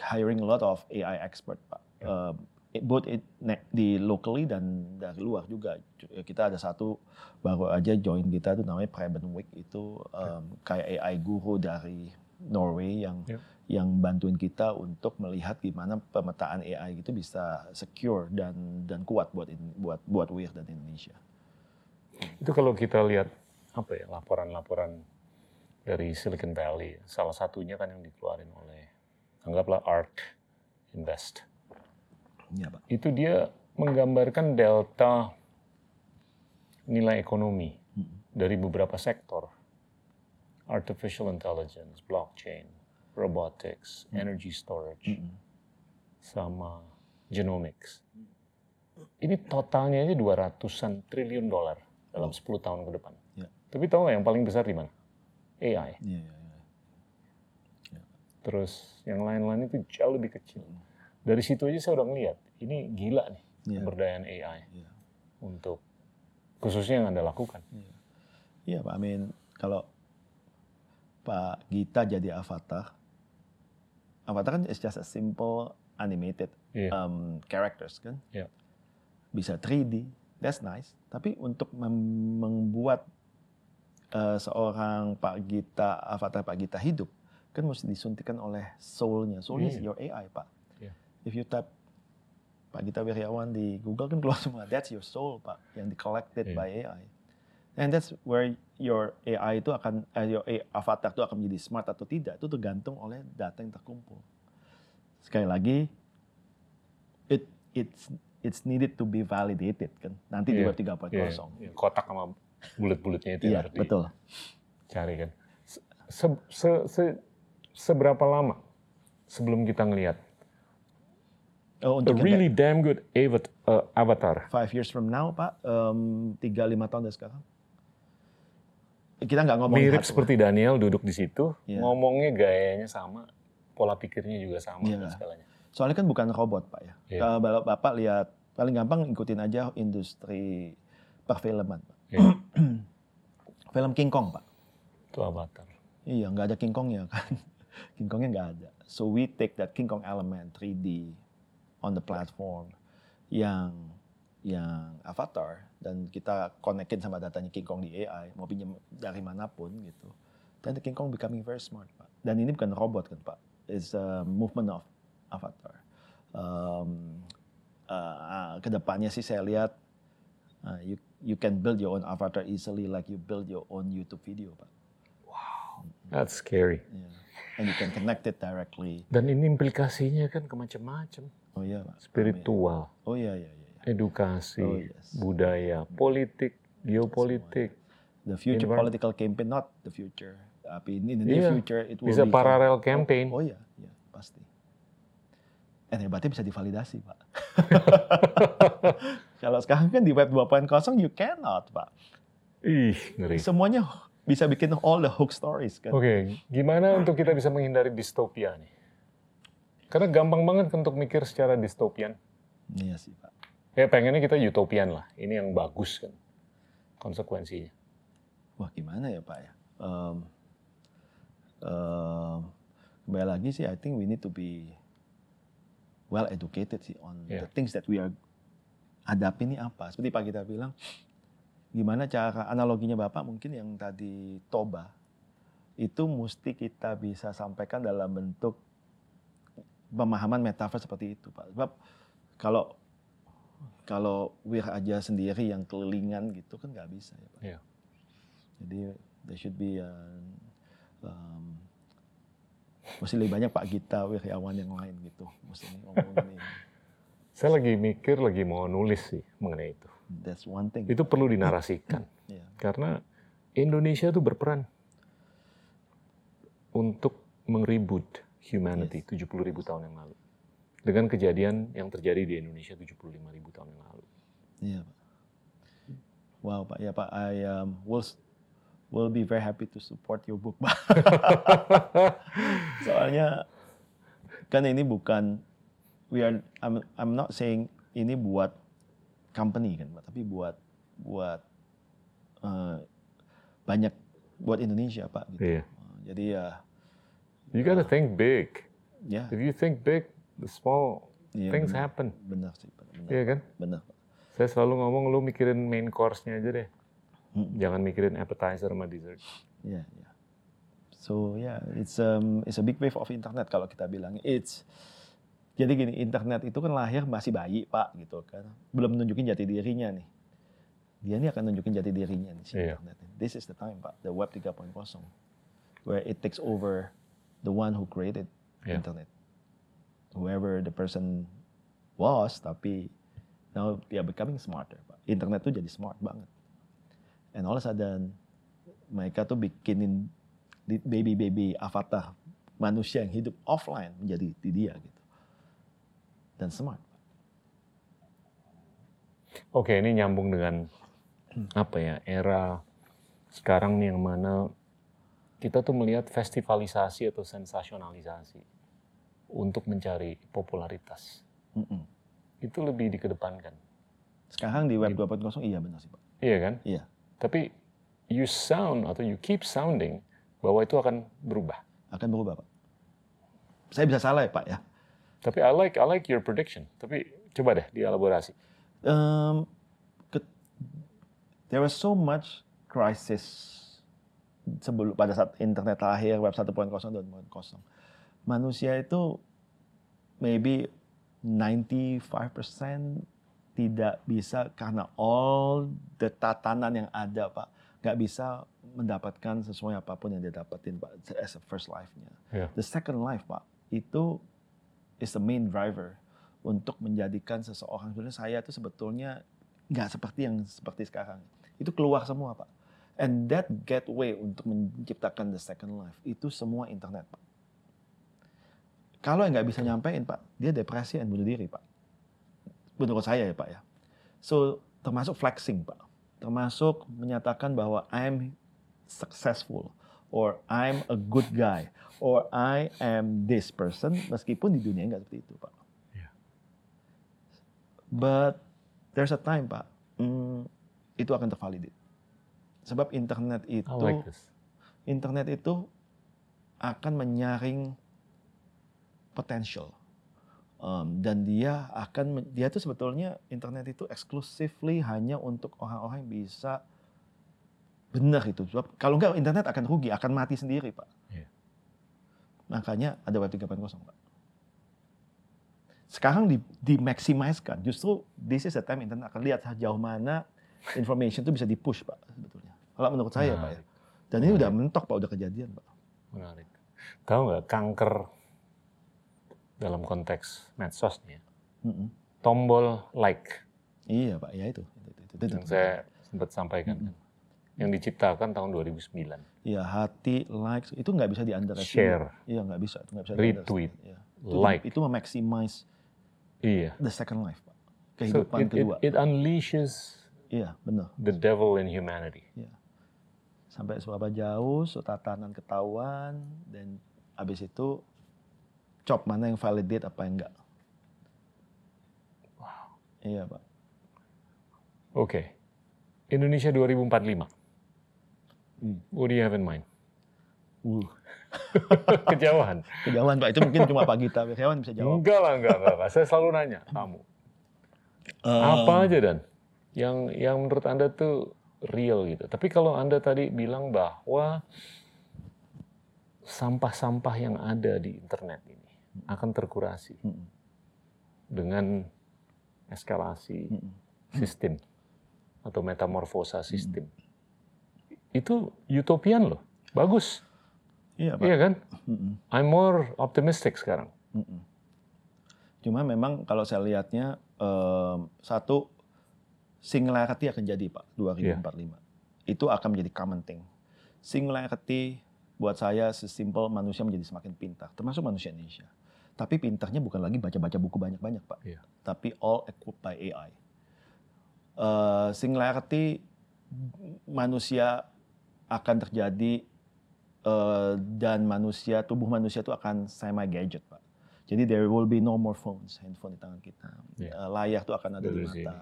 hiring a lot of AI expert pak Ya. Um, both it, di locally dan dari luar juga kita ada satu baru aja join kita itu namanya Preben Week itu um, kayak AI guru dari Norway yang Ya. yang bantuin kita untuk melihat gimana pemetaan AI itu bisa secure dan dan kuat buat in- buat buat WIR dan Indonesia. Itu kalau kita lihat apa ya laporan-laporan dari Silicon Valley, salah satunya kan yang dikeluarin oleh anggaplah ARK Invest. Iya pak. Itu dia menggambarkan delta nilai ekonomi dari beberapa sektor. Artificial intelligence, blockchain, robotics, energy storage, sama genomics. Ini totalnya aja 200-an triliun dolar dalam 10 tahun ke depan. Ya. Tapi tahu nggak yang paling besar di mana? AI. Iya, iya, iya. Terus yang lain-lain itu jauh lebih kecil. Dari situ aja saya udah ngeliat, ini gila nih Iya. pemberdayaan AI Iya. untuk khususnya yang Anda lakukan. Iya Pak Amin, kalau Pak Gita jadi avatar, avatar kan is just a simple animated Iya. um, characters kan, Iya. bisa 3D, that's nice. Tapi untuk mem- membuat uh, seorang Pak Gita avatar Pak Gita hidup, kan mesti disuntikan oleh soul-nya. Soul-nya is Iya. your AI Pak. Iya. If you type Pak Gita Wiryawan di Google kan keluar semua. That's your soul Pak, yang di collected Iya. by AI. And that's where your AI itu akan, eh, your AI avatar itu akan menjadi smart atau tidak, itu tergantung oleh data yang terkumpul. Sekali lagi, it it's it's needed to be validated kan. Nanti di Iya, web 3.0. Iya, iya. kotak sama bulat-bulatnya itu Iya, harus betul. dicari kan. Se- Se, se, se, seberapa lama sebelum kita ngelihat Oh, a untuk yang really damn good uh, avatar? five years from now, Pak, em, tiga lima tahun dari sekarang. Kita nggak ngomong Mirip seperti Daniel duduk di situ, Iya. ngomongnya gayanya sama, pola pikirnya juga sama Iya. dan segalanya. Soalnya kan bukan robot, Pak ya. Iya. Kalau Bapak, lihat paling gampang ikutin aja industri perfilman, Pak. Iya. Film King Kong, Pak. Itu avatar. Iya, nggak ada King Kongnya kan. King Kongnya nggak ada. So we take that King Kong element 3D on the platform yang yang avatar dan kita konekin sama datanya King Kong di AI mau pinjam dari mana pun gitu. Dan the King Kong becoming very smart, Pak. Dan ini bukan robot kan, Pak. It's a movement of avatar. Um, uh, ke depannya sih saya lihat uh, you you can build your own avatar easily like you build your own YouTube video, Pak. That's scary. Yeah. And you can connect it directly. Dan ini implikasinya kan ke macam-macam. Oh iya, Pak. Spiritual, Oh iya, iya, iya. edukasi, Oh, yes. budaya, politik, geopolitik. The future political campaign, not the future. Tapi in the near Iya. future, it will Bisa become- paralel campaign. Oh, oh iya, iya, pasti. And hebatnya bisa divalidasi, Pak. Kalau sekarang kan di web 2.0, you cannot, Pak. Ih, ngeri. Semuanya bisa bikin all the hoax stories kan. Oke, gimana untuk kita bisa menghindari distopia nih? Karena gampang banget untuk mikir secara distopian. Iya sih, Pak. Ya pengennya kita utopian lah. Ini yang bagus kan konsekuensinya. Wah gimana ya Pak ya? Um, um, kembali lagi sih, I think we need to be well educated sih on Yeah. the things that we are hadapi ini apa. Seperti Pak kita bilang, gimana cara analoginya Bapak mungkin yang tadi toba itu mesti kita bisa sampaikan dalam bentuk pemahaman metafor seperti itu Pak. Sebab kalau kalau wir aja sendiri yang kelilingan gitu kan nggak bisa ya Pak. Iya. Jadi there should be a, um, mesti lebih banyak Pak Gita wiryawan yang lain gitu. Mesti ngomongin ini. Saya lagi mikir, lagi mau nulis sih mengenai itu. That's one thing. Itu perlu dinarasikan. Iya. Karena Indonesia itu berperan untuk mengribut humanity 70 ribu tahun yang lalu. Dengan kejadian yang terjadi di Indonesia 75 ribu tahun yang lalu. Iya Pak. Wow Pak, ya Pak, I um, will will be very happy to support your book Pak. Soalnya kan ini bukan we are I'm, I'm not saying ini buat company kan tapi buat buat eh, banyak buat Indonesia Pak gitu. Iya. Eh, Jadi ya You gotta think big. ya If you think big, the small Iya, things benar. happen. benar sih Pak, benar. Iya kan? Benar. Saya selalu ngomong lu mikirin main course-nya aja deh. Mm. Jangan mikirin appetizer sama dessert. Ya, ya. So yeah, it's um it's a big wave of internet kalau kita bilang. It's jadi gini, internet itu kan lahir masih bayi pak gitu kan, belum nunjukin jati dirinya nih. Dia nih akan nunjukin jati dirinya nih si Iya. internet. This is the time pak, the web 3.0, where it takes over the one who created Iya. internet, whoever the person was, tapi now they are becoming smarter pak. Internet tuh jadi smart banget. And all of a sudden mereka tuh bikinin baby-baby avatar manusia yang hidup offline menjadi di dia gitu. Dan smart. Oke, ini nyambung dengan apa ya era sekarang nih yang mana kita tuh melihat festivalisasi atau sensasionalisasi untuk mencari popularitas. Mm-mm. Itu lebih dikedepankan. Sekarang di web 2.0 iya benar sih Pak. Iya kan? Iya. Tapi you sound atau you keep sounding bahwa itu akan berubah. Akan berubah Pak. Saya bisa salah ya Pak ya. Tapi I like I like your prediction. Tapi coba deh dielaborasi. Um, there was so much crisis sebelum pada saat internet lahir web 1.0 dan 2.0. Manusia itu maybe 95% tidak bisa karena all the tatanan yang ada Pak nggak bisa mendapatkan sesuai apa pun yang dia dapetin Pak as a first life-nya. Ya. The second life Pak itu is the main driver untuk menjadikan seseorang sebenarnya saya itu sebetulnya nggak seperti yang seperti sekarang. Itu keluar semua Pak. And that gateway untuk menciptakan the second life itu semua internet, Pak. Kalau yang nggak bisa nyampein, Pak, dia depresi dan bunuh diri, Pak. Menurut saya ya, Pak ya. So termasuk flexing, Pak. Termasuk menyatakan bahwa I'm successful or I'm a good guy or I am this person meskipun di dunia nggak seperti itu, Pak. Yeah. But there's a time, Pak, hmm, itu akan tervalidate. Sebab internet I itu like this. internet itu akan menyaring potential Um, dan dia akan dia tuh sebetulnya internet itu exclusively hanya untuk orang-orang yang bisa benar itu sebab kalau enggak internet akan rugi akan mati sendiri pak Iya. makanya ada web 3.0 pak sekarang di dimaksimiskan justru this is the time internet akan lihat sejauh mana information itu bisa di push pak sebetulnya kalau menurut saya pak ya dan ini udah mentok pak udah kejadian pak Menarik. Tahu nggak kanker dalam konteks medsos nih ya? Mm-mm. Tombol like iya pak ya itu itu, itu, itu, itu. yang saya sempat sampaikan kan. Yang diciptakan tahun 2009. Iya, hati, likes itu nggak bisa di underestimate. Share. Iya, nggak bisa, nggak bisa. Retweet. Iya. Itu, Like. Itu memaximize Iya. the second life, Pak. So Kehidupan it, it, kedua. it unleashes Iya, benar. the devil in humanity. Sampai seberapa jauh, so tatanan ketahuan, dan abis itu cop mana yang validate apa yang enggak. Iya, Pak. Oke. Indonesia 2045. Hmm. What do you have in mind? Uh, Kejauhan. kejauhan, Pak. Itu mungkin cuma Pak Gita Wirjawan bisa jawab. Enggak lah, enggak, enggak, enggak. Saya selalu nanya, kamu. Eh, Apa aja dan yang yang menurut Anda tuh real gitu. Tapi kalau Anda tadi bilang bahwa sampah-sampah yang ada di internet ini akan terkurasi Mm-mm. dengan eskalasi Mm-mm. sistem atau metamorfosa sistem. Itu utopian loh. Bagus. Iya, Pak. Iya kan? Mm-mm. I'm more optimistic sekarang. Mm-mm. Cuma memang kalau saya lihatnya em, satu singularity akan jadi Pak 2045. Itu akan menjadi common thing. Singularity buat saya sesimpel manusia menjadi semakin pintar, termasuk manusia Indonesia. Tapi pintarnya bukan lagi baca-baca buku banyak-banyak Pak, Iya. tapi all equipped by AI. Eh, singularity manusia akan terjadi eh, dan manusia tubuh manusia itu akan semi gadget pak. Jadi there will be no more phones, handphone di tangan kita. Iya. Eh, layar tuh akan ada di mata.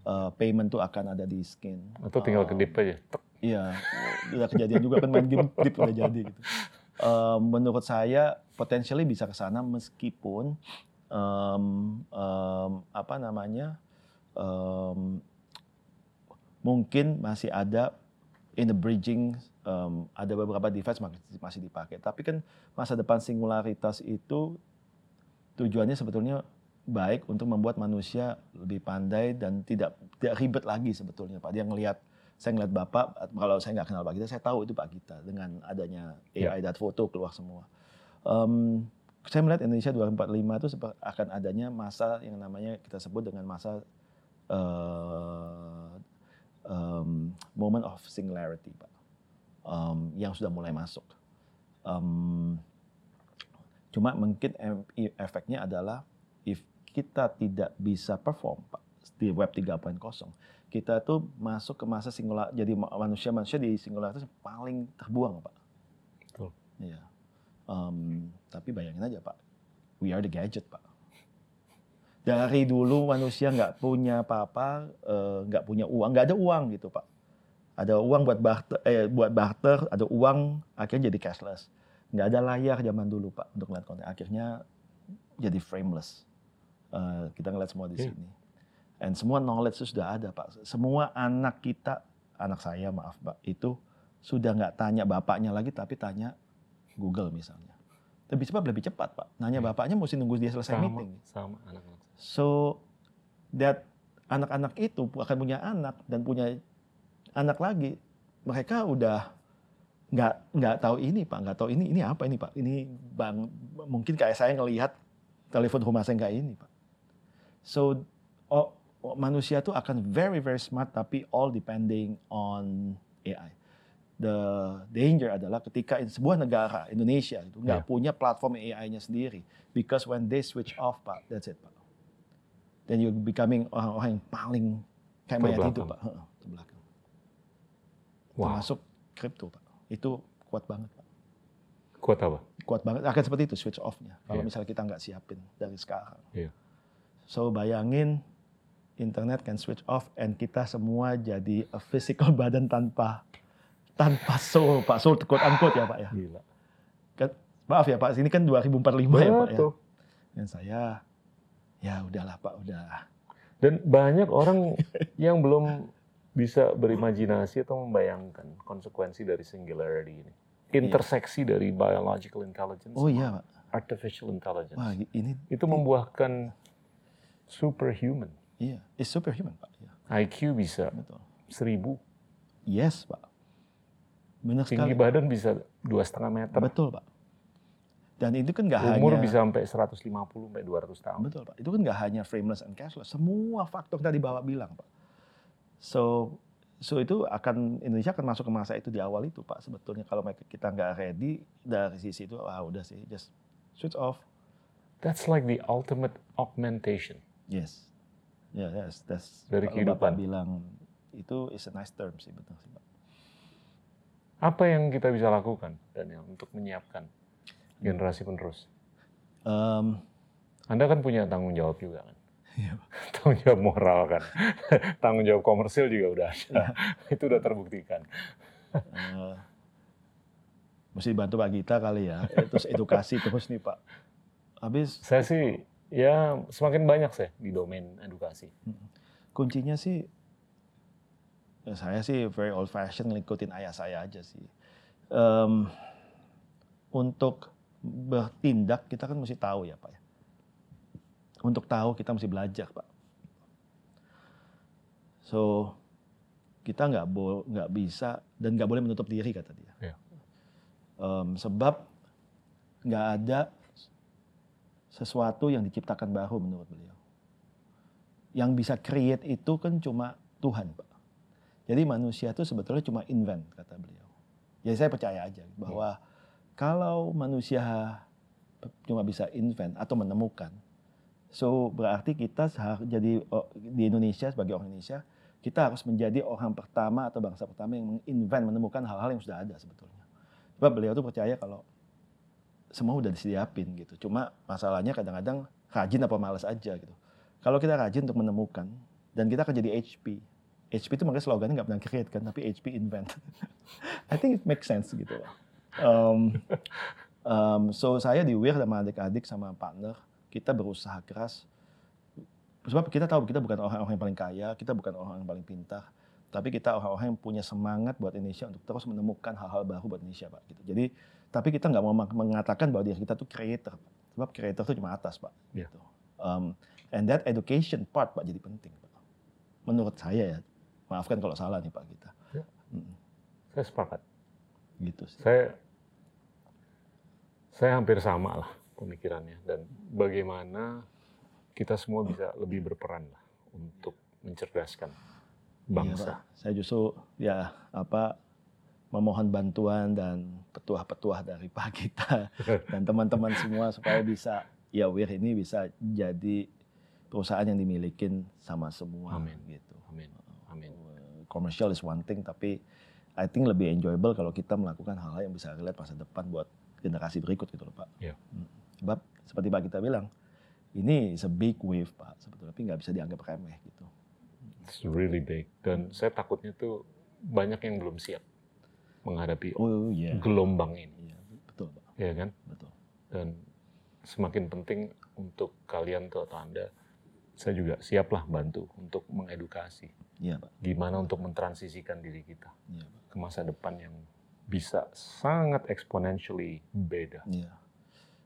Eh, payment tuh akan ada di skin. Atau tinggal Eh, kedip aja. Tek. Iya, udah kejadian juga kan main game dip udah jadi gitu. Eh, menurut saya potentially bisa ke sana meskipun em, em, apa namanya em, mungkin masih ada in the bridging em, ada beberapa device masih, masih dipakai. Tapi kan masa depan singularitas itu tujuannya sebetulnya baik untuk membuat manusia lebih pandai dan tidak tidak ribet lagi sebetulnya Pak. Dia ngelihat saya ngeliat Bapak, kalau saya nggak kenal Pak Gita, saya tahu itu Pak Gita dengan adanya AI dan foto keluar semua. Em, saya melihat Indonesia 2045 itu akan adanya masa yang namanya kita sebut dengan masa eh, em, moment of singularity, Pak, Em, yang sudah mulai masuk. Em, cuma mungkin efeknya adalah if kita tidak bisa perform, Pak, di web 3.0, kita tuh masuk ke masa singular, jadi ma- manusia-manusia di singularitas paling terbuang, Pak. Betul. Iya. Em, tapi bayangin aja, Pak, we are the gadget, Pak. Dari dulu manusia nggak punya apa-apa, eh, nggak punya uang, nggak ada uang gitu, Pak. Ada uang buat barter, eh, buat barter, ada uang, akhirnya jadi cashless. Nggak ada layar zaman dulu, Pak, untuk ngeliat konten. Akhirnya jadi frameless. Eh, kita ngeliat semua di Iya. sini. And semua knowledge itu sudah ada, Pak. Semua anak kita, anak saya maaf, Pak, itu sudah nggak tanya bapaknya lagi, tapi tanya Google misalnya. Lebih cepat, lebih cepat, Pak. Nanya Iya. bapaknya mesti nunggu dia selesai Sama, meeting. sama anak-anak. So that anak-anak itu akan punya anak dan punya anak lagi, mereka udah nggak nggak tahu ini pak, nggak tahu ini ini apa ini pak, ini bang mungkin kayak saya ngelihat telepon rumah saya nggak ini pak. So oh, oh, manusia tuh akan very very smart tapi all depending on AI. The danger adalah ketika in sebuah negara Indonesia itu nggak Yeah. punya platform AI-nya sendiri, because when they switch off pak, that's it pak. Then you becoming orang-orang yang paling kayak mayat hidup pak, terbelakang. Wow. Termasuk kripto pak, itu kuat banget pak, Kuat apa? kuat banget. Akan seperti itu switch off-nya. Kalau Iya. misalnya kita nggak siapin dari sekarang. Iya. So bayangin internet can switch off and kita semua jadi a physical badan tanpa tanpa soul pak soul quote unquote ya pak ya. Gila. Kan, maaf ya pak, sini kan 2045 ya pak ya. Betul. Dan saya ya udahlah pak udah. Dan banyak orang yang belum bisa berimajinasi atau membayangkan konsekuensi dari singularity ini. Interseksi dari biological intelligence Oh iya pak. artificial intelligence. Wah ini Itu membuahkan superhuman. iya it's superhuman pak. Ya, IQ bisa betul. seribu, Yes pak. Benar tinggi sekali. badan bisa dua setengah meter, Betul pak. Dan itu kan nggak umur hanya bisa sampai 150 sampai 200 tahun. Betul Pak. Itu kan nggak hanya frameless and cashless, semua faktor tadi Bapak bilang Pak. So, so itu akan Indonesia akan masuk ke masa itu di awal itu Pak. Sebetulnya kalau kita nggak ready dari sisi itu, ah udah sih, just switch off. That's like the ultimate augmentation. Yes, ya yes, that's Dari kalau Bapak kehidupan. bilang itu is a nice term sih betul sih Pak. Apa yang kita bisa lakukan Daniel untuk menyiapkan generasi penerus? Em, Anda kan punya tanggung jawab juga kan? Iya, tanggung jawab moral kan? tanggung jawab komersil juga udah ada. Itu udah terbuktikan. eh, mesti bantu Pak Gita kali ya, terus edukasi terus nih Pak. Habis Saya sih ya semakin banyak saya di domain edukasi. kuncinya sih ya saya sih very old fashion ngikutin ayah saya aja sih. Em, untuk bertindak kita kan mesti tahu ya pak ya. Untuk tahu kita mesti belajar pak. So kita nggak nggak bisa dan nggak boleh menutup diri kata dia. Iya. Em, sebab nggak ada sesuatu yang diciptakan baru menurut beliau yang bisa create itu kan cuma Tuhan, Pak. Jadi manusia itu sebetulnya cuma invent, kata beliau. Jadi saya percaya aja bahwa kalau manusia cuma bisa invent atau menemukan, so berarti kita jadi di Indonesia sebagai orang Indonesia, kita harus menjadi orang pertama atau bangsa pertama yang menginvent, menemukan hal-hal yang sudah ada sebetulnya. Sebab beliau tuh percaya kalau semua udah disediapin gitu. Cuma masalahnya kadang-kadang rajin apa malas aja gitu. Kalau kita rajin untuk menemukan dan kita akan jadi HP. HP itu makanya slogannya nggak pernah create kan, tapi HP invent. I think it makes sense gitu. loh. Um, um, so saya di WIR sama adik-adik sama partner, kita berusaha keras. Sebab kita tahu kita bukan orang-orang yang paling kaya, kita bukan orang yang paling pintar, tapi kita orang-orang yang punya semangat buat Indonesia untuk terus menemukan hal-hal baru buat Indonesia, Pak. Gitu. Jadi, tapi kita nggak mau mengatakan bahwa diri kita tuh creator, Pak. sebab creator itu cuma atas, Pak. Iya. Gitu. Um, and that education part, Pak, jadi penting, Pak. Menurut saya ya, maafkan kalau salah nih, Pak kita. Ya. Saya sepakat. gitu sih. Saya saya hampir sama lah pemikirannya dan bagaimana kita semua bisa lebih berperan lah untuk mencerdaskan Iya, bangsa. Pak. Saya justru ya apa memohon bantuan dan petuah-petuah dari Pak kita dan teman-teman semua supaya bisa ya Wir ini bisa jadi perusahaan yang dimilikin sama semua Amin. gitu. Commercial is one thing tapi I think lebih enjoyable kalau kita melakukan hal-hal yang bisa relate masa depan buat generasi berikut gitu loh Pak. Iya. Hmm. Sebab seperti Pak kita bilang ini is a big wave Pak sebetulnya tapi nggak bisa dianggap remeh gitu. It's really big dan saya takutnya tuh banyak yang belum siap menghadapi Oh iya. gelombang ini, Iya, betul Pak. ya kan? Betul. Dan semakin penting untuk kalian tuh atau anda, saya juga siaplah bantu untuk mengedukasi Iya Pak. gimana untuk mentransisikan diri kita Iya Pak. ke masa depan yang bisa sangat exponentially beda. Iya,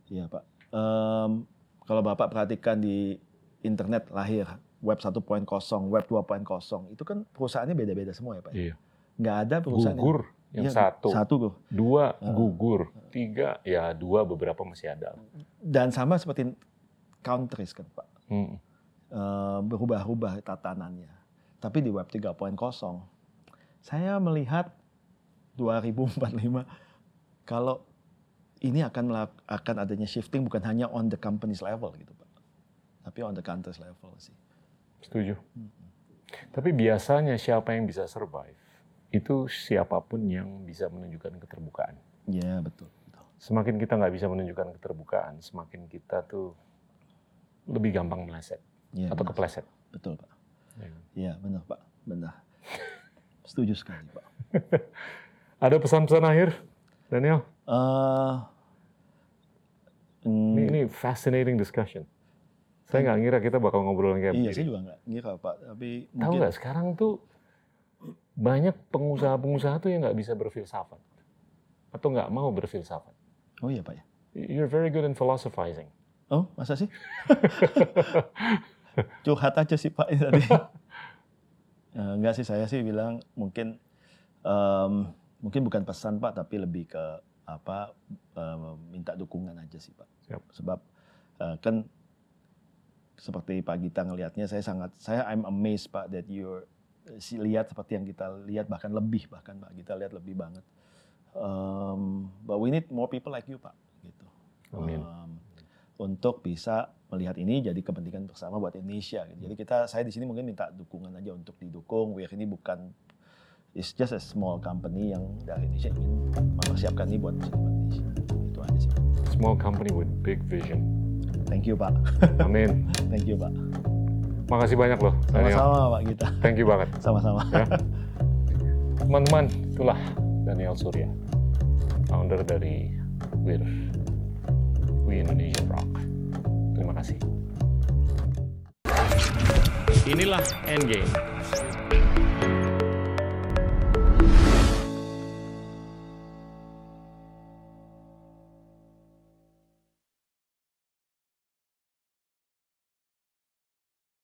iya Pak. Em, kalau Bapak perhatikan di internet lahir web 1.0, web 2.0, itu kan perusahaannya beda-beda semua ya Pak. Iya. Nggak ada perusahaan Gugur yang Iya, satu, Satu dua Heeh. gugur, tiga ya dua beberapa masih ada. Dan sama seperti countries kan Pak. Hmm. Eh, berubah-ubah tatanannya. Tapi di web 3.0, saya melihat 2045 kalau ini akan akan adanya shifting bukan hanya on the company's level gitu Pak. Tapi on the country's level sih. Setuju. Tapi biasanya siapa yang bisa survive itu siapa pun yang bisa menunjukkan keterbukaan. Iya, betul. betul. Semakin kita nggak bisa menunjukkan keterbukaan, semakin kita tuh lebih gampang meleset Iya, atau benar. kepleset. Betul, Pak. Ya? Iya, benar, Pak. Benar. Setuju sekali, Pak. Ada pesan-pesan akhir, Daniel? Eh, mm, Ini, ini fascinating discussion. Saya nggak ngira kita bakal ngobrol kayak iya, begini. saya juga nggak ngira, Pak. Tapi Tahu mungkin nggak sekarang tuh banyak pengusaha-pengusaha tuh yang nggak bisa berfilsafat atau nggak mau berfilsafat. Oh iya, Pak ya. You're very good in philosophizing. Oh, masa sih? Curhat aja sih Pak ini tadi. Eh, enggak sih, saya sih bilang mungkin em, mungkin bukan pesan Pak, tapi lebih ke apa em, minta dukungan aja sih Pak. Siap. Sebab eh, kan seperti Pak Gita ngelihatnya, saya sangat saya I'm amazed Pak that you're si lihat seperti yang kita lihat bahkan lebih bahkan Pak kita lihat lebih banget. Em, but we need more people like you Pak gitu Amin. um, untuk bisa melihat ini jadi kepentingan bersama buat Indonesia. Gitu. Jadi kita saya di sini mungkin minta dukungan aja untuk didukung. Weir ini bukan it's just a small company yang dari Indonesia ingin mempersiapkan ini buat Indonesia. Itu aja sih. Small company with big vision. Thank you Pak. Amin. Thank you Pak. Makasih banyak loh. Sama-sama Pak kita. Thank you banget. Sama-sama. Ya. Teman-teman, itulah Daniel Surya, founder dari WIR, We Indonesian Rock. Terima kasih. Inilah Endgame,